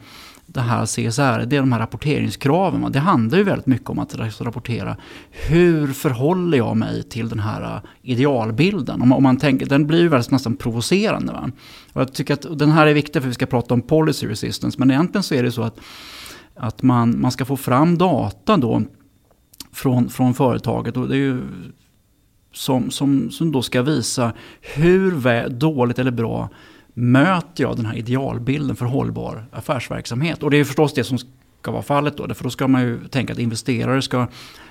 A: det här CSR, det är de här rapporteringskraven. Det handlar ju väldigt mycket om att rapportera hur förhåller jag mig till den här äh, idealbilden. Om man, om man tänker, den blir ju väldigt nästan provocerande. Va? Och jag tycker att den här är viktig för vi ska prata om policy resistance. Men egentligen så är det så att, att man, man ska få fram data då från, från företaget. Och det är ju som, som, som då ska visa hur dåligt eller bra möter jag den här idealbilden för hållbar affärsverksamhet? Och det är förstås det som ska vara fallet då. För då ska man ju tänka att investerare ska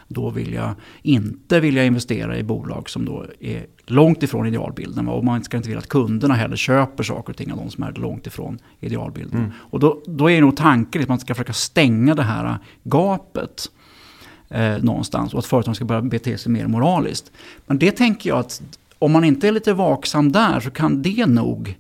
A: då vilja, inte vilja investera i bolag som då är långt ifrån idealbilden. Och man ska inte vilja att kunderna heller köper saker och ting av de som är långt ifrån idealbilden. Mm. Och då, då är nog tanken att man ska försöka stänga det här gapet eh, någonstans och att företagen ska börja bete sig mer moraliskt. Men det tänker jag att om man inte är lite vaksam där så kan det nog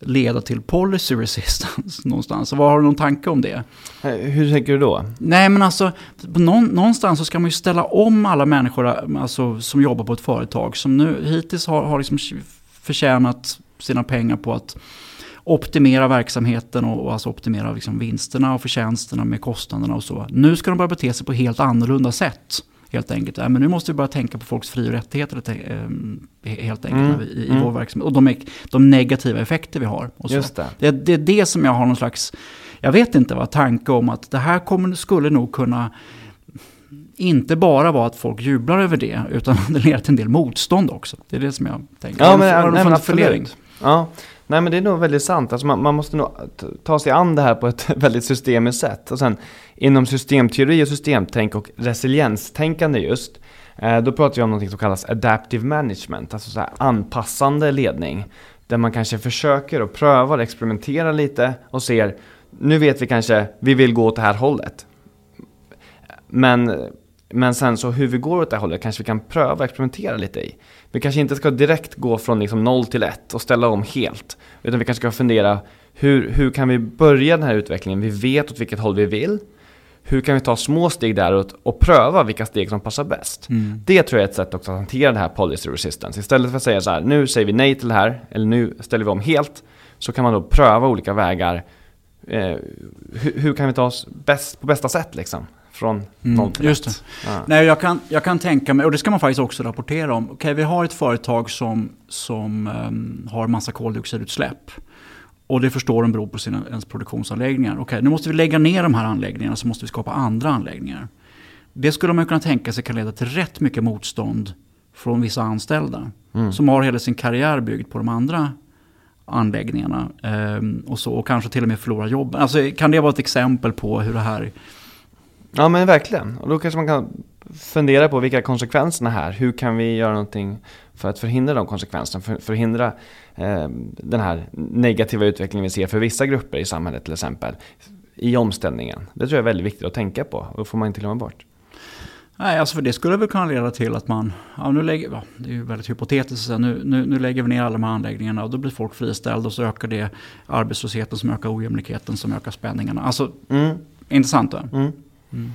A: leda till policy resistance [laughs] någonstans. Vad har du någon tanke om det?
B: Eh, hur tänker du då?
A: Nej men alltså, någonstans så ska man ju ställa om alla människor alltså, som jobbar på ett företag som nu hittills har, har liksom förtjänat sina pengar på att optimera verksamheten och, och alltså optimera liksom vinsterna och förtjänsterna med kostnaderna och så. Nu ska de börja bete sig på helt annorlunda sätt helt enkelt. Ja, men nu måste vi börja tänka på folks fri och rättigheter eh, helt enkelt mm. i, i mm. vår verksamhet. Och de, de, negativa effekter vi har. Och så.
B: Det.
A: Det, är det som jag har någon slags, jag vet inte vad, tanke om att det här kommer, skulle nog kunna inte bara vara att folk jublar över det, utan [laughs] det leder till en del motstånd också. Det är det som jag tänker.
B: Ja, men, har du nej, fundering? Ja, nej men det är nog väldigt sant. Alltså man, man, måste nog ta sig an det här på ett [laughs] väldigt systemiskt sätt. Och sen inom systemteori och systemtänk och resilienstänkande just, eh, då pratar vi om något som kallas adaptive management, alltså så anpassande ledning. Där man kanske försöker och prövar, experimenterar lite och ser, nu vet vi kanske, vi vill gå åt det här hållet. Men, men sen så hur vi går åt det här hållet kanske vi kan pröva och experimentera lite i. Vi kanske inte ska direkt gå från liksom 0 till 1 och ställa om helt. Utan vi kanske ska fundera, hur, hur kan vi börja den här utvecklingen? Vi vet åt vilket håll vi vill hur kan vi ta små steg däråt och pröva vilka steg som passar bäst? Mm. Det tror jag är ett sätt också att hantera det här policy resistance. Istället för att säga så här, nu säger vi nej till det här, eller nu ställer vi om helt, så kan man då pröva olika vägar. Eh, hur, hur, kan vi ta oss bäst, på bästa sätt liksom? Från mm, noll till just det.
A: Ja. Nej, jag, kan, jag kan tänka mig, och det ska man faktiskt också rapportera om. Okej, okay, vi har ett företag som, som um, har massa koldioxidutsläpp. Och det förstår de beror på sina, ens produktionsanläggningar. Okej, nu måste vi lägga ner de här anläggningarna så måste vi skapa andra anläggningar. Det skulle man kunna tänka sig kan leda till rätt mycket motstånd från vissa anställda. Mm. Som har hela sin karriär byggd på de andra anläggningarna. Ehm, och, så, och kanske till och med förlora jobben. Alltså, kan det vara ett exempel på hur det här...
B: Ja men verkligen. Och då kanske man kan fundera på vilka konsekvenserna här. Hur kan vi göra någonting för att förhindra de konsekvenserna? För, förhindra eh, den här negativa utvecklingen vi ser för vissa grupper i samhället till exempel. I omställningen. Det tror jag är väldigt viktigt att tänka på och det får man inte glömma bort.
A: Nej, alltså för det skulle väl kunna leda till att man, ja nu lägger, ja, det är ju väldigt hypotetiskt, nu, nu, nu lägger vi ner alla de här anläggningarna och då blir folk friställda och så ökar det arbetslösheten som ökar ojämlikheten som ökar spänningarna. Alltså, mm. intressant va? Mm. Mm.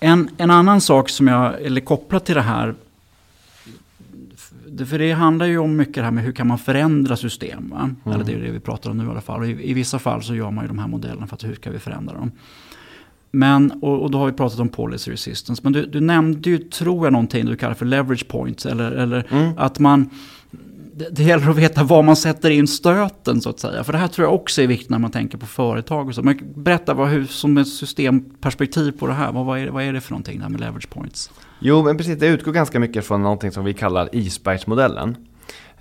A: En, en annan sak som jag, eller kopplat till det här, för det handlar ju om mycket det här med hur kan man förändra system. Mm. Eller det är det vi pratar om nu i alla fall. Och i, I vissa fall så gör man ju de här modellerna för att hur ska vi förändra dem. Men, och, och, då har vi pratat om policy resistance. Men du, du nämnde ju, tror jag, någonting du kallar för leverage points. Eller, eller mm. att man... Det, det gäller att veta var man sätter in stöten så att säga. För det här tror jag också är viktigt när man tänker på företag. Och så. Men berätta vad, hur, som ett systemperspektiv på det här. Vad, vad, är, vad är det för någonting där med leverage points?
B: Jo, men precis. Det utgår ganska mycket från någonting som vi kallar isbergsmodellen.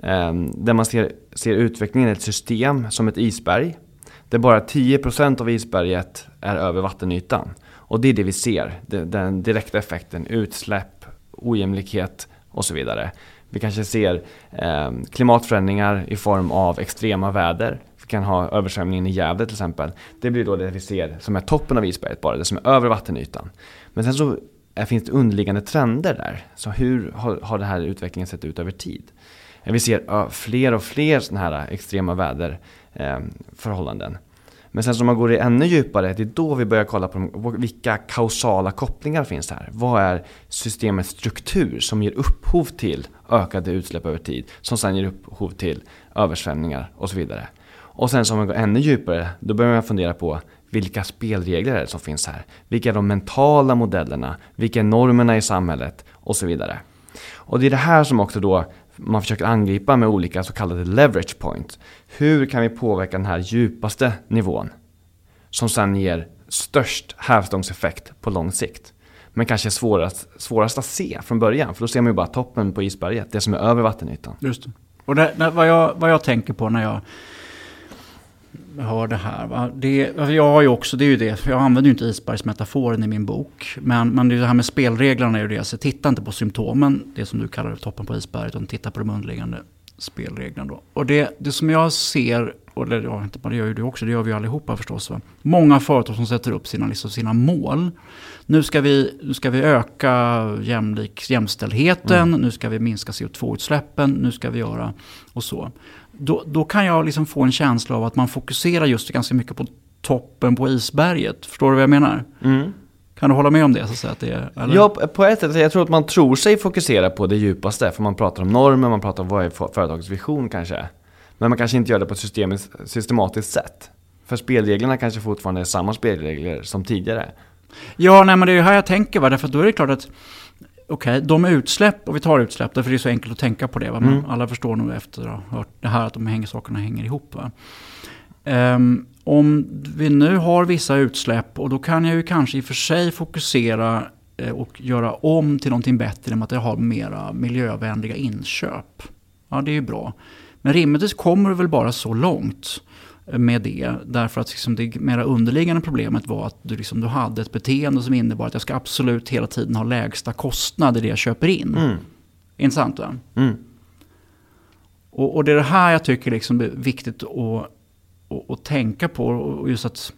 B: Ehm, där man ser, ser utvecklingen i ett system som ett isberg där bara 10% av isberget är över vattenytan. Och det är det vi ser, den direkta effekten, utsläpp, ojämlikhet och så vidare. Vi kanske ser eh, klimatförändringar i form av extrema väder. Vi kan ha översvämningen i Gävle till exempel. Det blir då det vi ser som är toppen av isberget bara, det som är över vattenytan. Men sen så är, finns det underliggande trender där. Så hur har, har den här utvecklingen sett ut över tid? Eh, vi ser fler och fler sådana här extrema väderförhållanden. Ehm, men sen som man går ännu djupare, det är då vi börjar kolla på vilka kausala kopplingar finns här. Vad är systemets struktur som ger upphov till ökade utsläpp över tid, som sen ger upphov till översvämningar och så vidare. Och sen som man går ännu djupare, då börjar man fundera på vilka spelregler är det som finns här? Vilka är de mentala modellerna? Vilka är normerna i samhället? Och så vidare. Och det är det här som också då man försöker angripa med olika så kallade leverage points. Hur kan vi påverka den här djupaste nivån? Som sen ger störst hävstångseffekt på lång sikt. Men kanske svårast, svårast att se från början. För då ser man ju bara toppen på isberget, det som är över vattenytan.
A: Just det. Och det, vad, jag, vad jag tänker på när jag hör det här. Va? Det, jag har ju också, det är ju det, jag använder ju inte isbergsmetaforen i min bok. Men, men det här med spelreglerna är ju det, så titta inte på symptomen, det som du kallar toppen på isberget, utan titta på de underliggande spelreglerna. Då. Och det, det som jag ser, och det, ja, det gör ju du också, det gör vi allihopa förstås. Va? Många företag som sätter upp sina, liksom, sina mål. Nu ska vi, nu ska vi öka jämlik, jämställdheten, mm. nu ska vi minska CO2-utsläppen, nu ska vi göra och så då, då kan jag liksom få en känsla av att man fokuserar just ganska mycket på toppen på isberget. Förstår du vad jag menar? Mm. Kan du hålla med om det? Så att säga, att det
B: eller? Ja, på ett sätt. Jag tror att man tror sig fokusera på det djupaste. För man pratar om normer, man pratar om vad är företagets vision kanske. Men man kanske inte gör det på ett systematiskt sätt. För spelreglerna kanske fortfarande är samma spelregler som tidigare.
A: Ja, nej, men det är ju här jag tänker. Va? Därför då är det klart att Okej, okay, de utsläpp, och vi tar utsläpp, därför det är så enkelt att tänka på det. Va? Men mm. alla förstår nog efter att ha hört det här att de hänger, sakerna hänger ihop. Um, om vi nu har vissa utsläpp, och då kan jag ju kanske i och för sig fokusera eh, och göra om till någonting bättre genom att jag har mera miljövänliga inköp. Ja, det är ju bra. Men rimligtvis kommer det väl bara så långt med det. Därför att liksom det mera underliggande problemet var att du, liksom, du hade ett beteende som innebar att jag ska absolut hela tiden ha lägsta kostnad i det jag köper in. Mm. Intressant va? Mm. Och, och, det är det här jag tycker liksom är viktigt att, att, att tänka på. Och, just att,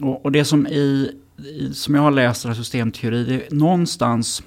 A: och, och det som, i, i, som jag har läst i systemteori, det är någonstans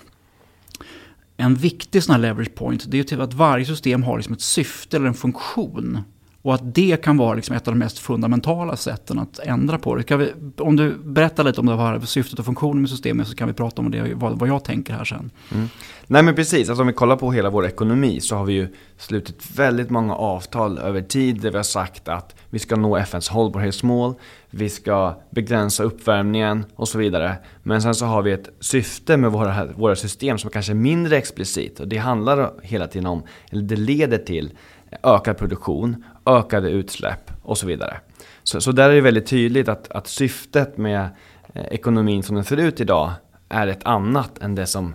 A: en viktig sån här leverage point, det är ju till att varje system har liksom ett syfte eller en funktion. Och att det kan vara liksom ett av de mest fundamentala sätten att ändra på det. Vi, om du berättar lite om det här syftet och funktionen med systemet så kan vi prata om det, vad, vad jag tänker här sen. Mm.
B: Nej men precis, alltså om vi kollar på hela vår ekonomi så har vi ju slutit väldigt många avtal över tid där vi har sagt att vi ska nå FNs hållbarhetsmål, vi ska begränsa uppvärmningen och så vidare. Men sen så har vi ett syfte med våra, våra system som kanske är mindre explicit och det handlar hela tiden om, eller det leder till ökad produktion, ökade utsläpp och så vidare. Så, så där är det väldigt tydligt att, att syftet med eh, ekonomin som den ser ut idag är ett annat än det som,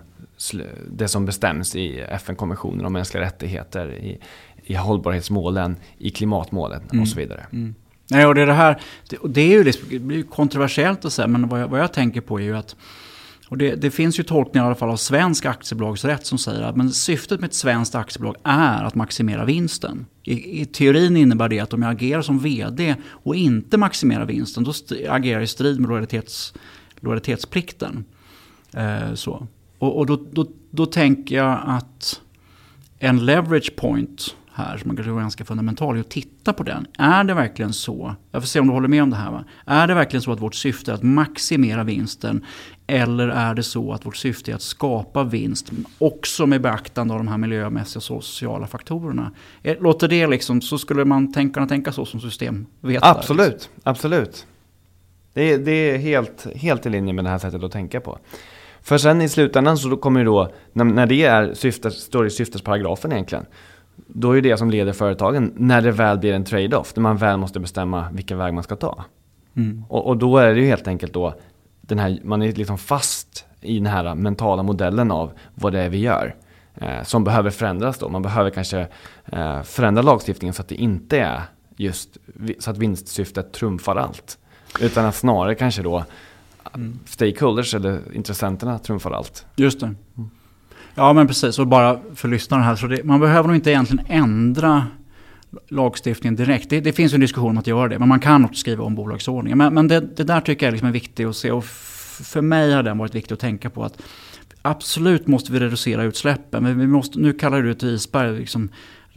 B: det som bestäms i FN-konventionen om mänskliga rättigheter, i, i hållbarhetsmålen, i klimatmålen mm. och så vidare. Mm.
A: Nej, och det, är det, här, det, det är ju liksom, det blir kontroversiellt att säga, men vad jag, vad jag tänker på är ju att och det, det, finns ju tolkningar i alla fall av svensk aktiebolagsrätt som säger att men syftet med ett svenskt aktiebolag är att maximera vinsten. I, I, teorin innebär det att om jag agerar som vd och inte maximerar vinsten, då agerar jag i strid med lojalitets, lojalitetsplikten. Eh, så. Och, och då, då, då tänker jag att en leverage point här som man kanske är ganska fundamental i att titta på den. Är det verkligen så, jag får se om du håller med om det här va? Är det verkligen så att vårt syfte är att maximera vinsten eller är det så att vårt syfte är att skapa vinst också med beaktande av de här miljömässiga och sociala faktorerna? Eh, låter det liksom, så skulle man tänka, kunna tänka så som systemvetare? Liksom?
B: Absolut, liksom. absolut. Det är, det är helt, helt i linje med det här sättet att tänka på. För sen i slutändan så kommer ju då, när, när det är syftes, står i syftesparagrafen egentligen, då är det det som leder företagen när det väl blir en trade-off, när man väl måste bestämma vilken väg man ska ta. Mm. Och, och, då är det ju helt enkelt då, den här, man är liksom fast i den här mentala modellen av vad det är vi gör. Eh, som behöver förändras då. Man behöver kanske eh, förändra lagstiftningen så att det inte är just så att vinstsyftet trumfar allt. Utan att snarare kanske då mm. stakeholders eller intressenterna trumfar allt.
A: Just det. Mm. Ja men precis, och bara för lyssnarna här. Så det, man behöver nog inte egentligen ändra lagstiftningen direkt. Det, det, finns en diskussion om att göra det, men man kan också skriva om bolagsordningen. Men, men det, det, där tycker jag liksom är viktigt att se. Och för mig har den varit viktig att tänka på att absolut måste vi reducera utsläppen. Men vi måste, nu kallar du det ett isberg. Liksom,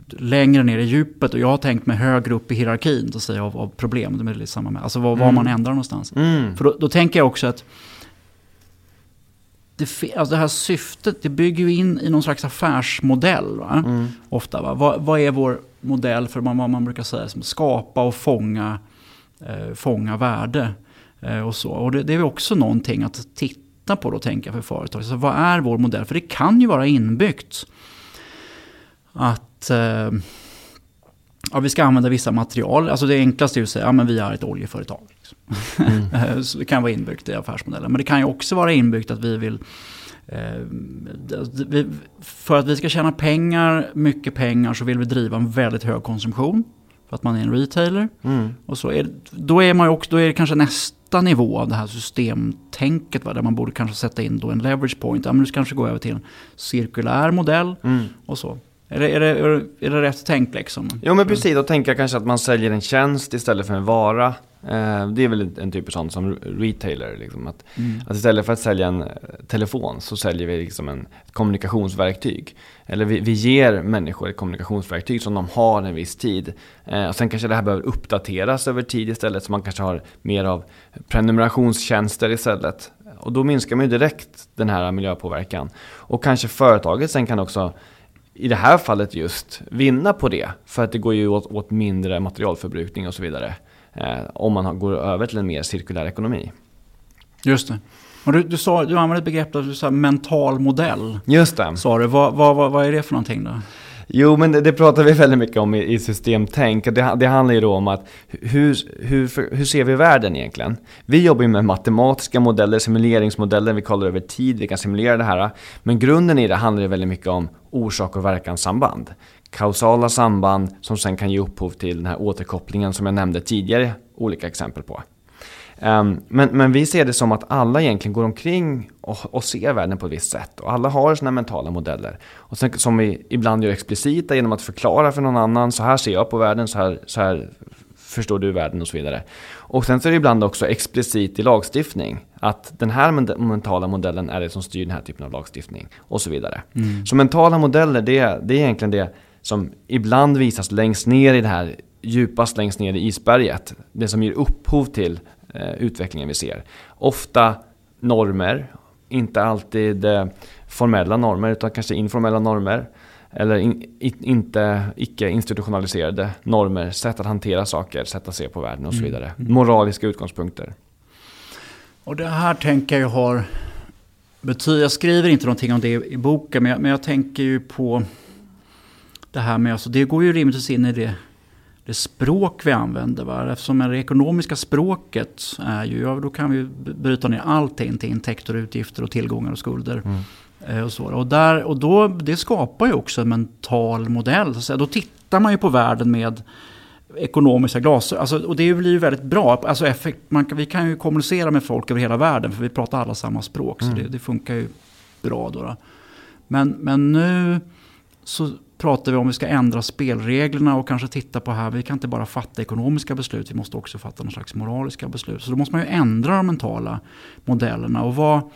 A: längre ner i djupet och jag har tänkt mig högre upp i hierarkin så att säga, av, av problem. Det är samma med, alltså var, var mm. man ändrar någonstans. Mm. För då, då, tänker jag också att det, alltså det här syftet det bygger ju in i någon slags affärsmodell. Va? Mm. Ofta, va? Vad, vad, är vår modell för vad man, brukar säga som skapa och fånga, eh, fånga värde. Eh, och så. Och det, det, är också någonting att titta på då, tänka för företag. Så vad är vår modell? För det kan ju vara inbyggt att eh, ja, vi ska använda vissa material. Alltså det enklaste är att säga att ja, vi är ett oljeföretag. Mm. så det kan vara inbyggt i affärsmodellen. Men det kan ju också vara inbyggt att vi vill eh, för att vi ska tjäna pengar, mycket pengar, så vill vi driva en väldigt hög konsumtion. För att man är en retailer. Mm. Och så är, då, är man också, då är det kanske nästa nivå av det här systemtänket. Va? Där man borde kanske sätta in då en leverage point. Ja, men du kanske gå över till en cirkulär modell. Mm. och så. Är det, är, det, är det rätt tänkt liksom?
B: Jo men precis, då tänker jag kanske att man säljer en tjänst istället för en vara. Eh, det är väl en typ av sånt som retailer. Liksom, att, mm. att istället för att sälja en eh, telefon så säljer vi liksom en, ett kommunikationsverktyg. Eller vi, vi ger människor ett kommunikationsverktyg som de har en viss tid. Eh, och sen kanske det här behöver uppdateras över tid istället. Så man kanske har mer av prenumerationstjänster istället. Och då minskar man ju direkt den här miljöpåverkan. Och kanske företaget sen kan också i det här fallet just vinna på det. För att det går ju åt, åt mindre materialförbrukning och så vidare. Eh, om man går över till en mer cirkulär ekonomi.
A: Just det. Och du, du, sa, du använde ett begrepp, du sa mental modell.
B: Just det.
A: Sa du. Vad, vad, vad, vad är det för någonting då?
B: Jo, men det, det, pratar vi väldigt mycket om i, i systemtänk. Det, det handlar ju då om att hur, hur, hur ser vi världen egentligen? Vi jobbar ju med matematiska modeller, simuleringsmodeller, vi kollar över tid, vi kan simulera det här. Men grunden i det handlar ju väldigt mycket om orsak och verkanssamband. Kausala samband som sen kan ge upphov till den här återkopplingen som jag nämnde tidigare olika exempel på. Um, men, men, vi ser det som att alla egentligen går omkring och, och ser världen på ett visst sätt. Och alla har sina mentala modeller. Och sen, som vi ibland gör explicita genom att förklara för någon annan. Så här ser jag på världen, så här, så här förstår du världen och så vidare. Och sen så är det ibland också explicit i lagstiftning. Att den här mentala modellen är det som styr den här typen av lagstiftning. Och så vidare. Mm. Så mentala modeller, det, det är egentligen det som ibland visas längst ner i det här djupast längst ner i isberget. Det som ger upphov till eh, utvecklingen vi ser. Ofta normer, inte alltid eh, formella normer utan kanske informella normer. Eller in, in, inte icke-institutionaliserade normer, sätt att hantera saker, sätt att se på världen och så mm. vidare. Mm. Moraliska utgångspunkter.
A: Och det här tänker jag har betyder, jag skriver inte någonting om det i boken, men jag, men jag tänker ju på det här med, alltså det går ju rimligtvis in i det, det språk vi använder. Va? Eftersom det ekonomiska språket är ju, ja, då kan vi bryta ner allting till intäkter, utgifter och tillgångar och skulder. Mm. Eh, och så. Och, där, och då, det skapar ju också en mental modell. Så då tittar man ju på världen med ekonomiska glasögon. Alltså, och det blir ju väldigt bra. Alltså effekt, man, vi kan ju kommunicera med folk över hela världen för vi pratar alla samma språk. Mm. Så det, det, funkar ju bra då. då. Men, men nu så pratar vi om vi ska ändra spelreglerna och kanske titta på här, vi kan inte bara fatta ekonomiska beslut, vi måste också fatta någon slags moraliska beslut. Så då måste man ju ändra de mentala modellerna. Och vad,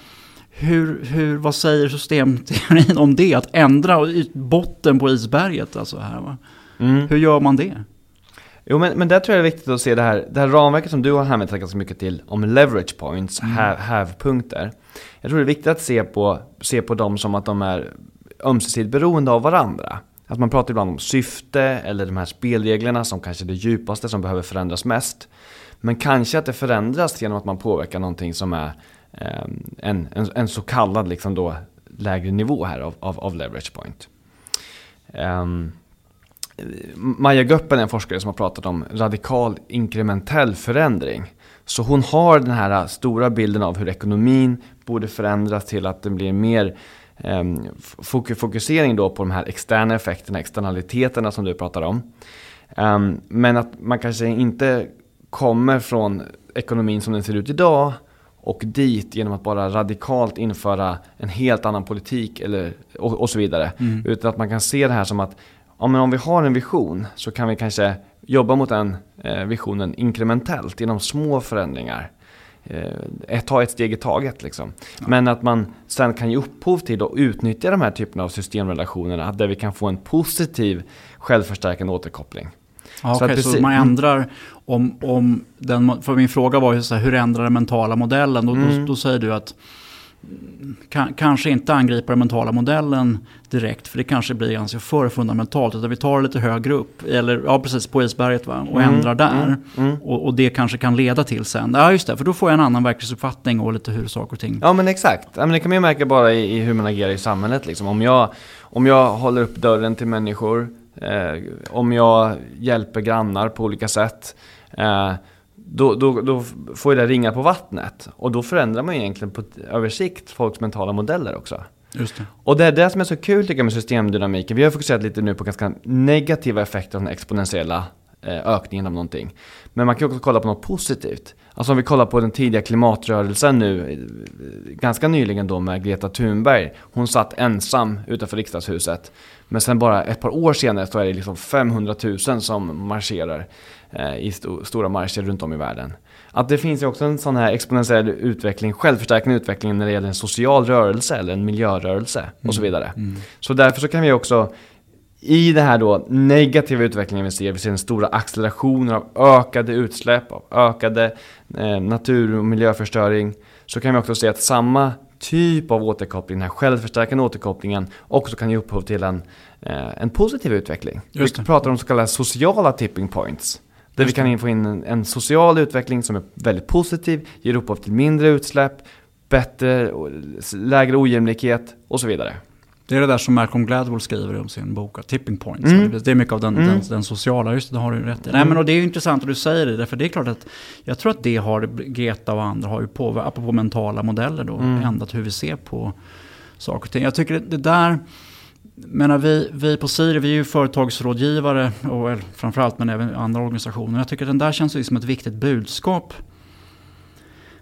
A: hur, hur, vad säger systemteorin om det? Att ändra botten på isberget alltså här va? Mm. Hur gör man det?
B: Jo men, men där tror jag det är viktigt att se det här, det här ramverket som du har hänvisat ganska mycket till om leverage points, mm. hävpunkter. Jag tror det är viktigt att se på, se på dem som att de är ömsesidigt beroende av varandra. Att man pratar ibland om syfte eller de här spelreglerna som kanske är det djupaste som behöver förändras mest. Men kanske att det förändras genom att man påverkar någonting som är ehm, en, en, en, så kallad liksom då lägre nivå här av, av, av leverage point. Ehm, um, Maja Göppen är en forskare som har pratat om radikal inkrementell förändring. Så hon har den här stora bilden av hur ekonomin borde förändras till att den blir mer eh, fokusering då på de här externa effekterna, externaliteterna som du pratar om. Um, men att man kanske inte kommer från ekonomin som den ser ut idag och dit genom att bara radikalt införa en helt annan politik eller, och, och så vidare. Mm. Utan att man kan se det här som att ja, men om vi har en vision så kan vi kanske jobba mot den eh, visionen inkrementellt genom små förändringar. Eh, ta ett steg i taget liksom. Ja. Men att man sen kan ge upphov till och utnyttja de här typerna av systemrelationerna där vi kan få en positiv självförstärkande återkoppling.
A: Ja, så, okay, så man ändrar om, om den, för min fråga var ju så här, hur ändrar den mentala modellen? Och mm. då, då säger du att kanske inte angripa den mentala modellen direkt, för det kanske blir ganska för fundamentalt. Utan vi tar det lite högre upp, eller ja, precis på isberget va? och mm, ändrar där. Mm, mm. Och, och, det kanske kan leda till sen, ja just det, för då får jag en annan verklighetsuppfattning och lite hur saker och ting...
B: Ja men exakt, ja, men det kan man ju märka bara i, i hur man agerar i samhället. Liksom. Om, jag, om jag håller upp dörren till människor, eh, om jag hjälper grannar på olika sätt, eh, då, då, då får det ringa på vattnet. Och då förändrar man egentligen på översikt folks mentala modeller också.
A: Just det.
B: Och det är det som är så kul tycker jag med systemdynamiken. Vi har fokuserat lite nu på ganska negativa effekter av den exponentiella eh, ökningen av någonting. Men man kan också kolla på något positivt. Alltså om vi kollar på den tidiga klimatrörelsen nu, eh, ganska nyligen då med Greta Thunberg. Hon satt ensam utanför riksdagshuset. Men sen bara ett par år senare så är det liksom 500 000 som marscherar eh, i st stora marscher runt om i världen. Att det finns ju också en sån här exponentiell utveckling, självförstärkande utveckling när det gäller en social rörelse eller en miljörörelse mm. och så mm. vidare. Mm. Så därför så kan vi också i den här då negativa utvecklingen vi ser, vi ser en stora accelerationer av ökade utsläpp, av ökade eh, natur och miljöförstöring, så kan vi också se att samma typ av återkoppling, den här självförstärkande återkopplingen, också kan ge upphov till en, eh, en positiv utveckling. vi pratar om så kallade sociala tipping points. Där vi kan få in en, en, social utveckling som är väldigt positiv, ger upphov till mindre utsläpp, bättre, lägre ojämlikhet och så vidare.
A: Det är det där som Malcolm Gladwell skriver om sin bok, Tipping Points. Mm. Det är mycket av den, mm. den, den, sociala, just det, har du rätt i. Mm. Nej, men och det är ju intressant att du säger det, för det är klart att jag tror att det har, Greta och andra har ju påverkat, apropå mentala modeller då, mm. ändrat hur vi ser på saker och ting. Jag tycker det, det där, menar vi, vi på Siri, vi är ju företagsrådgivare, och framförallt, men även andra organisationer. Jag tycker att den där känns som liksom ett viktigt budskap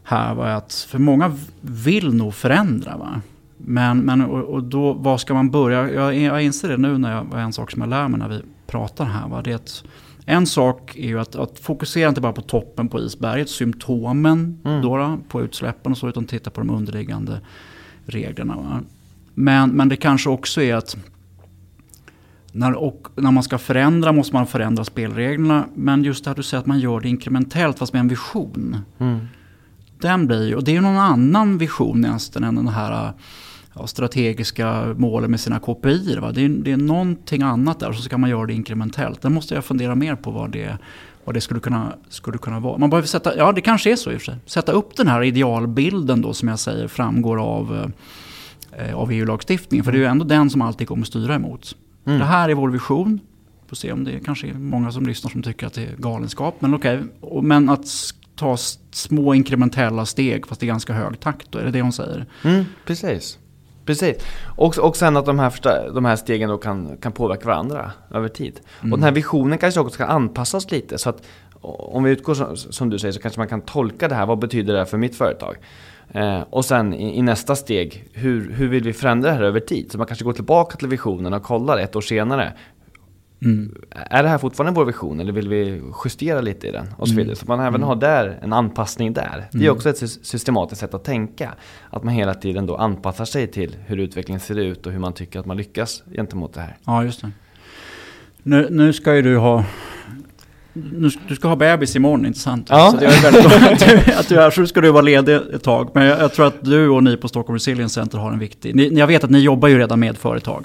A: här. Va? Att för många vill nog förändra. Va? Men, men och, och då, var ska man börja? Jag, jag inser det nu när jag, en sak som jag lär mig när vi pratar här. Va? Det är att, en sak är ju att, att, fokusera inte bara på toppen på isberget, symptomen mm. då, på utsläppen och så, utan titta på de underliggande reglerna. Va? Men, men det kanske också är att när, och när man ska förändra måste man förändra spelreglerna. Men just det att du säger att man gör det inkrementellt fast med en vision. Mm. Den blir ju, och det är ju någon annan vision nästan än den här ja, strategiska målen med sina KPI. Va? Det, är, det är någonting annat där och så ska man göra det inkrementellt. Där måste jag fundera mer på vad det, vad det skulle, kunna, skulle kunna vara. Man behöver sätta, ja det kanske är så i och för sig. Sätta upp den här idealbilden då som jag säger framgår av, eh, av EU-lagstiftningen. För det är ju ändå den som alltid kommer styra emot. Mm. Det här är vår vision. Får se om det kanske är många som lyssnar som tycker att det är galenskap. Men okej, okay. men att ta små inkrementella steg fast i ganska hög takt. Då, är det det hon säger?
B: Mm, precis. Precis. Och, och sen att de här, de här stegen då kan, kan påverka varandra över tid. Mm. Och den här visionen kanske också ska anpassas lite. Så att om vi utgår som, som du säger så kanske man kan tolka det här. Vad betyder det för mitt företag? Eh, och sen i, i, nästa steg, hur, hur vill vi förändra det här över tid? Så man kanske går tillbaka till visionen och kollar ett år senare. Mm. Är det här fortfarande vår vision eller vill vi justera lite i den? Och så mm. vidare. Så man även mm. har där en anpassning där. Det är mm. också ett systematiskt sätt att tänka. Att man hela tiden då anpassar sig till hur utvecklingen ser ut och hur man tycker att man lyckas gentemot det här.
A: Ja, just det. Nu, nu ska ju du ha nu, du ska ha bebis imorgon, inte sant?
B: Ja.
A: Så det är väldigt att du, att du är så ska du vara ledig ett tag. Men jag, jag, tror att du och ni på Stockholm Resilience Center har en viktig... Ni, jag vet att ni jobbar ju redan med företag.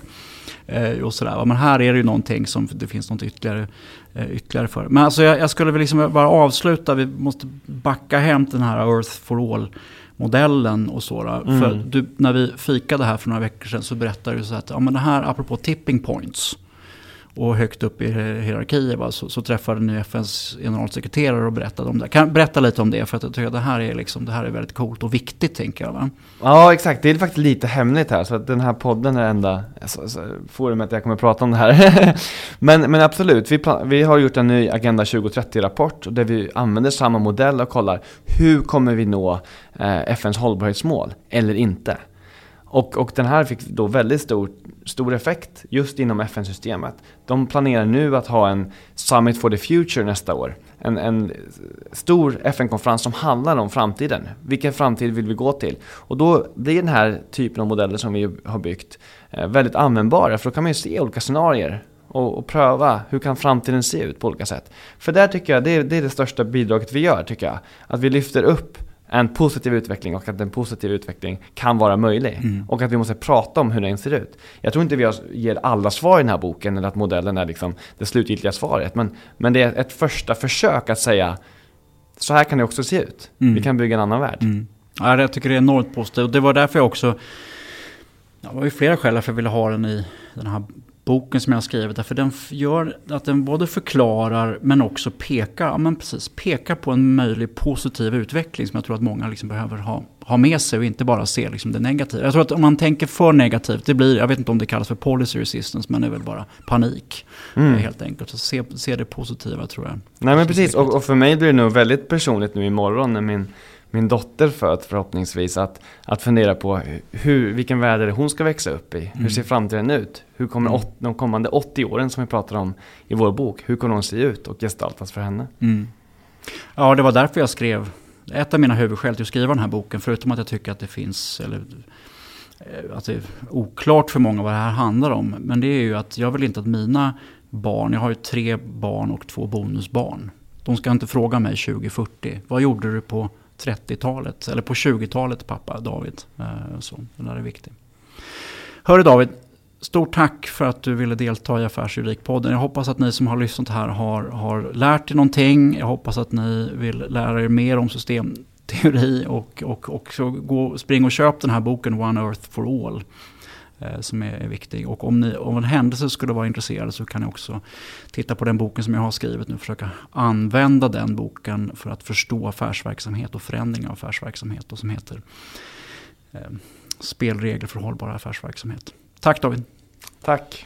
A: Eh, och sådär. Men här är det ju någonting som det finns något ytterligare, eh, ytterligare för. Men alltså jag, jag skulle väl liksom bara avsluta, vi måste backa hem den här Earth for All modellen och så. Mm. För du, när vi fikade här för några veckor sedan så berättade du så att, ja men det här apropå tipping points och högt upp i hierarkier så, så träffade ni FNs generalsekreterare och berättade om det. Kan berätta lite om det för att jag tycker att det här är, liksom, det här är väldigt coolt och viktigt tänker jag. Va?
B: Ja exakt, det är faktiskt lite hemligt här så att den här podden är det enda alltså, alltså forumet jag kommer att prata om det här. [laughs] men, men absolut, vi, vi har gjort en ny Agenda 2030-rapport där vi använder samma modell och kollar hur kommer vi nå eh, FNs hållbarhetsmål eller inte. Och, och den här fick då väldigt stor, stor effekt just inom FN-systemet. De planerar nu att ha en Summit for the Future nästa år. En, en stor FN-konferens som handlar om framtiden. Vilken framtid vill vi gå till? Och då blir den här typen av modeller som vi har byggt eh, väldigt användbara. För då kan man ju se olika scenarier och, och, pröva hur kan framtiden se ut på olika sätt. För där tycker jag, det är, det är det största bidraget vi gör tycker jag. Att vi lyfter upp en positiv utveckling och att en positiv utveckling kan vara möjlig. Mm. Och att vi måste prata om hur den ser ut. Jag tror inte vi ger alla svar i den här boken eller att modellen är liksom det slutgiltiga svaret. Men, men det är ett första försök att säga så här kan det också se ut. Mm. Vi kan bygga en annan värld. Mm.
A: Ja, jag tycker det är enormt positivt. Och det var därför jag också... Det var ju flera skäl varför jag ville ha den i den här boken som jag har skrivit. Därför den gör att den både förklarar men också pekar, ja, men precis, pekar på en möjlig positiv utveckling som jag tror att många liksom behöver ha, ha med sig och inte bara se liksom det negativa. Jag tror att om man tänker för negativt, det blir, jag vet inte om det kallas för policy resistance, men det är väl bara panik. Mm. Helt enkelt. Så se, se det positiva tror jag.
B: Nej men precis, och, och, för mig blir det nog väldigt personligt nu imorgon när min min dotter född förhoppningsvis att, att fundera på hur, vilken värld är det hon ska växa upp i? Hur mm. ser framtiden ut? Hur kommer mm. åt, de kommande 80 åren som vi pratar om i vår bok, hur kommer de se ut och gestaltas för henne?
A: Mm. Ja, det var därför jag skrev, ett av mina huvudskäl till att skriva den här boken, förutom att jag tycker att det finns, eller eh, att det är oklart för många vad det här handlar om, men det är ju att jag vill inte att mina barn, jag har ju tre barn och två bonusbarn, de ska inte fråga mig 2040, vad gjorde du på 30-talet, eller på 20-talet pappa David. Eh, så, den där är viktig. Hörru David, stort tack för att du ville delta i Affärsjuridikpodden. Jag hoppas att ni som har lyssnat här har, har lärt er någonting. Jag hoppas att ni vill lära er mer om systemteori och, och, och så gå, spring och köp den här boken One Earth for All. Eh, som är viktig. Och om ni om en händelse skulle vara intresserade så kan ni också titta på den boken som jag har skrivit nu och försöka använda den boken för att förstå affärsverksamhet och förändring av affärsverksamhet och som heter eh, Spelregler för hållbar affärsverksamhet. Tack David!
B: Tack!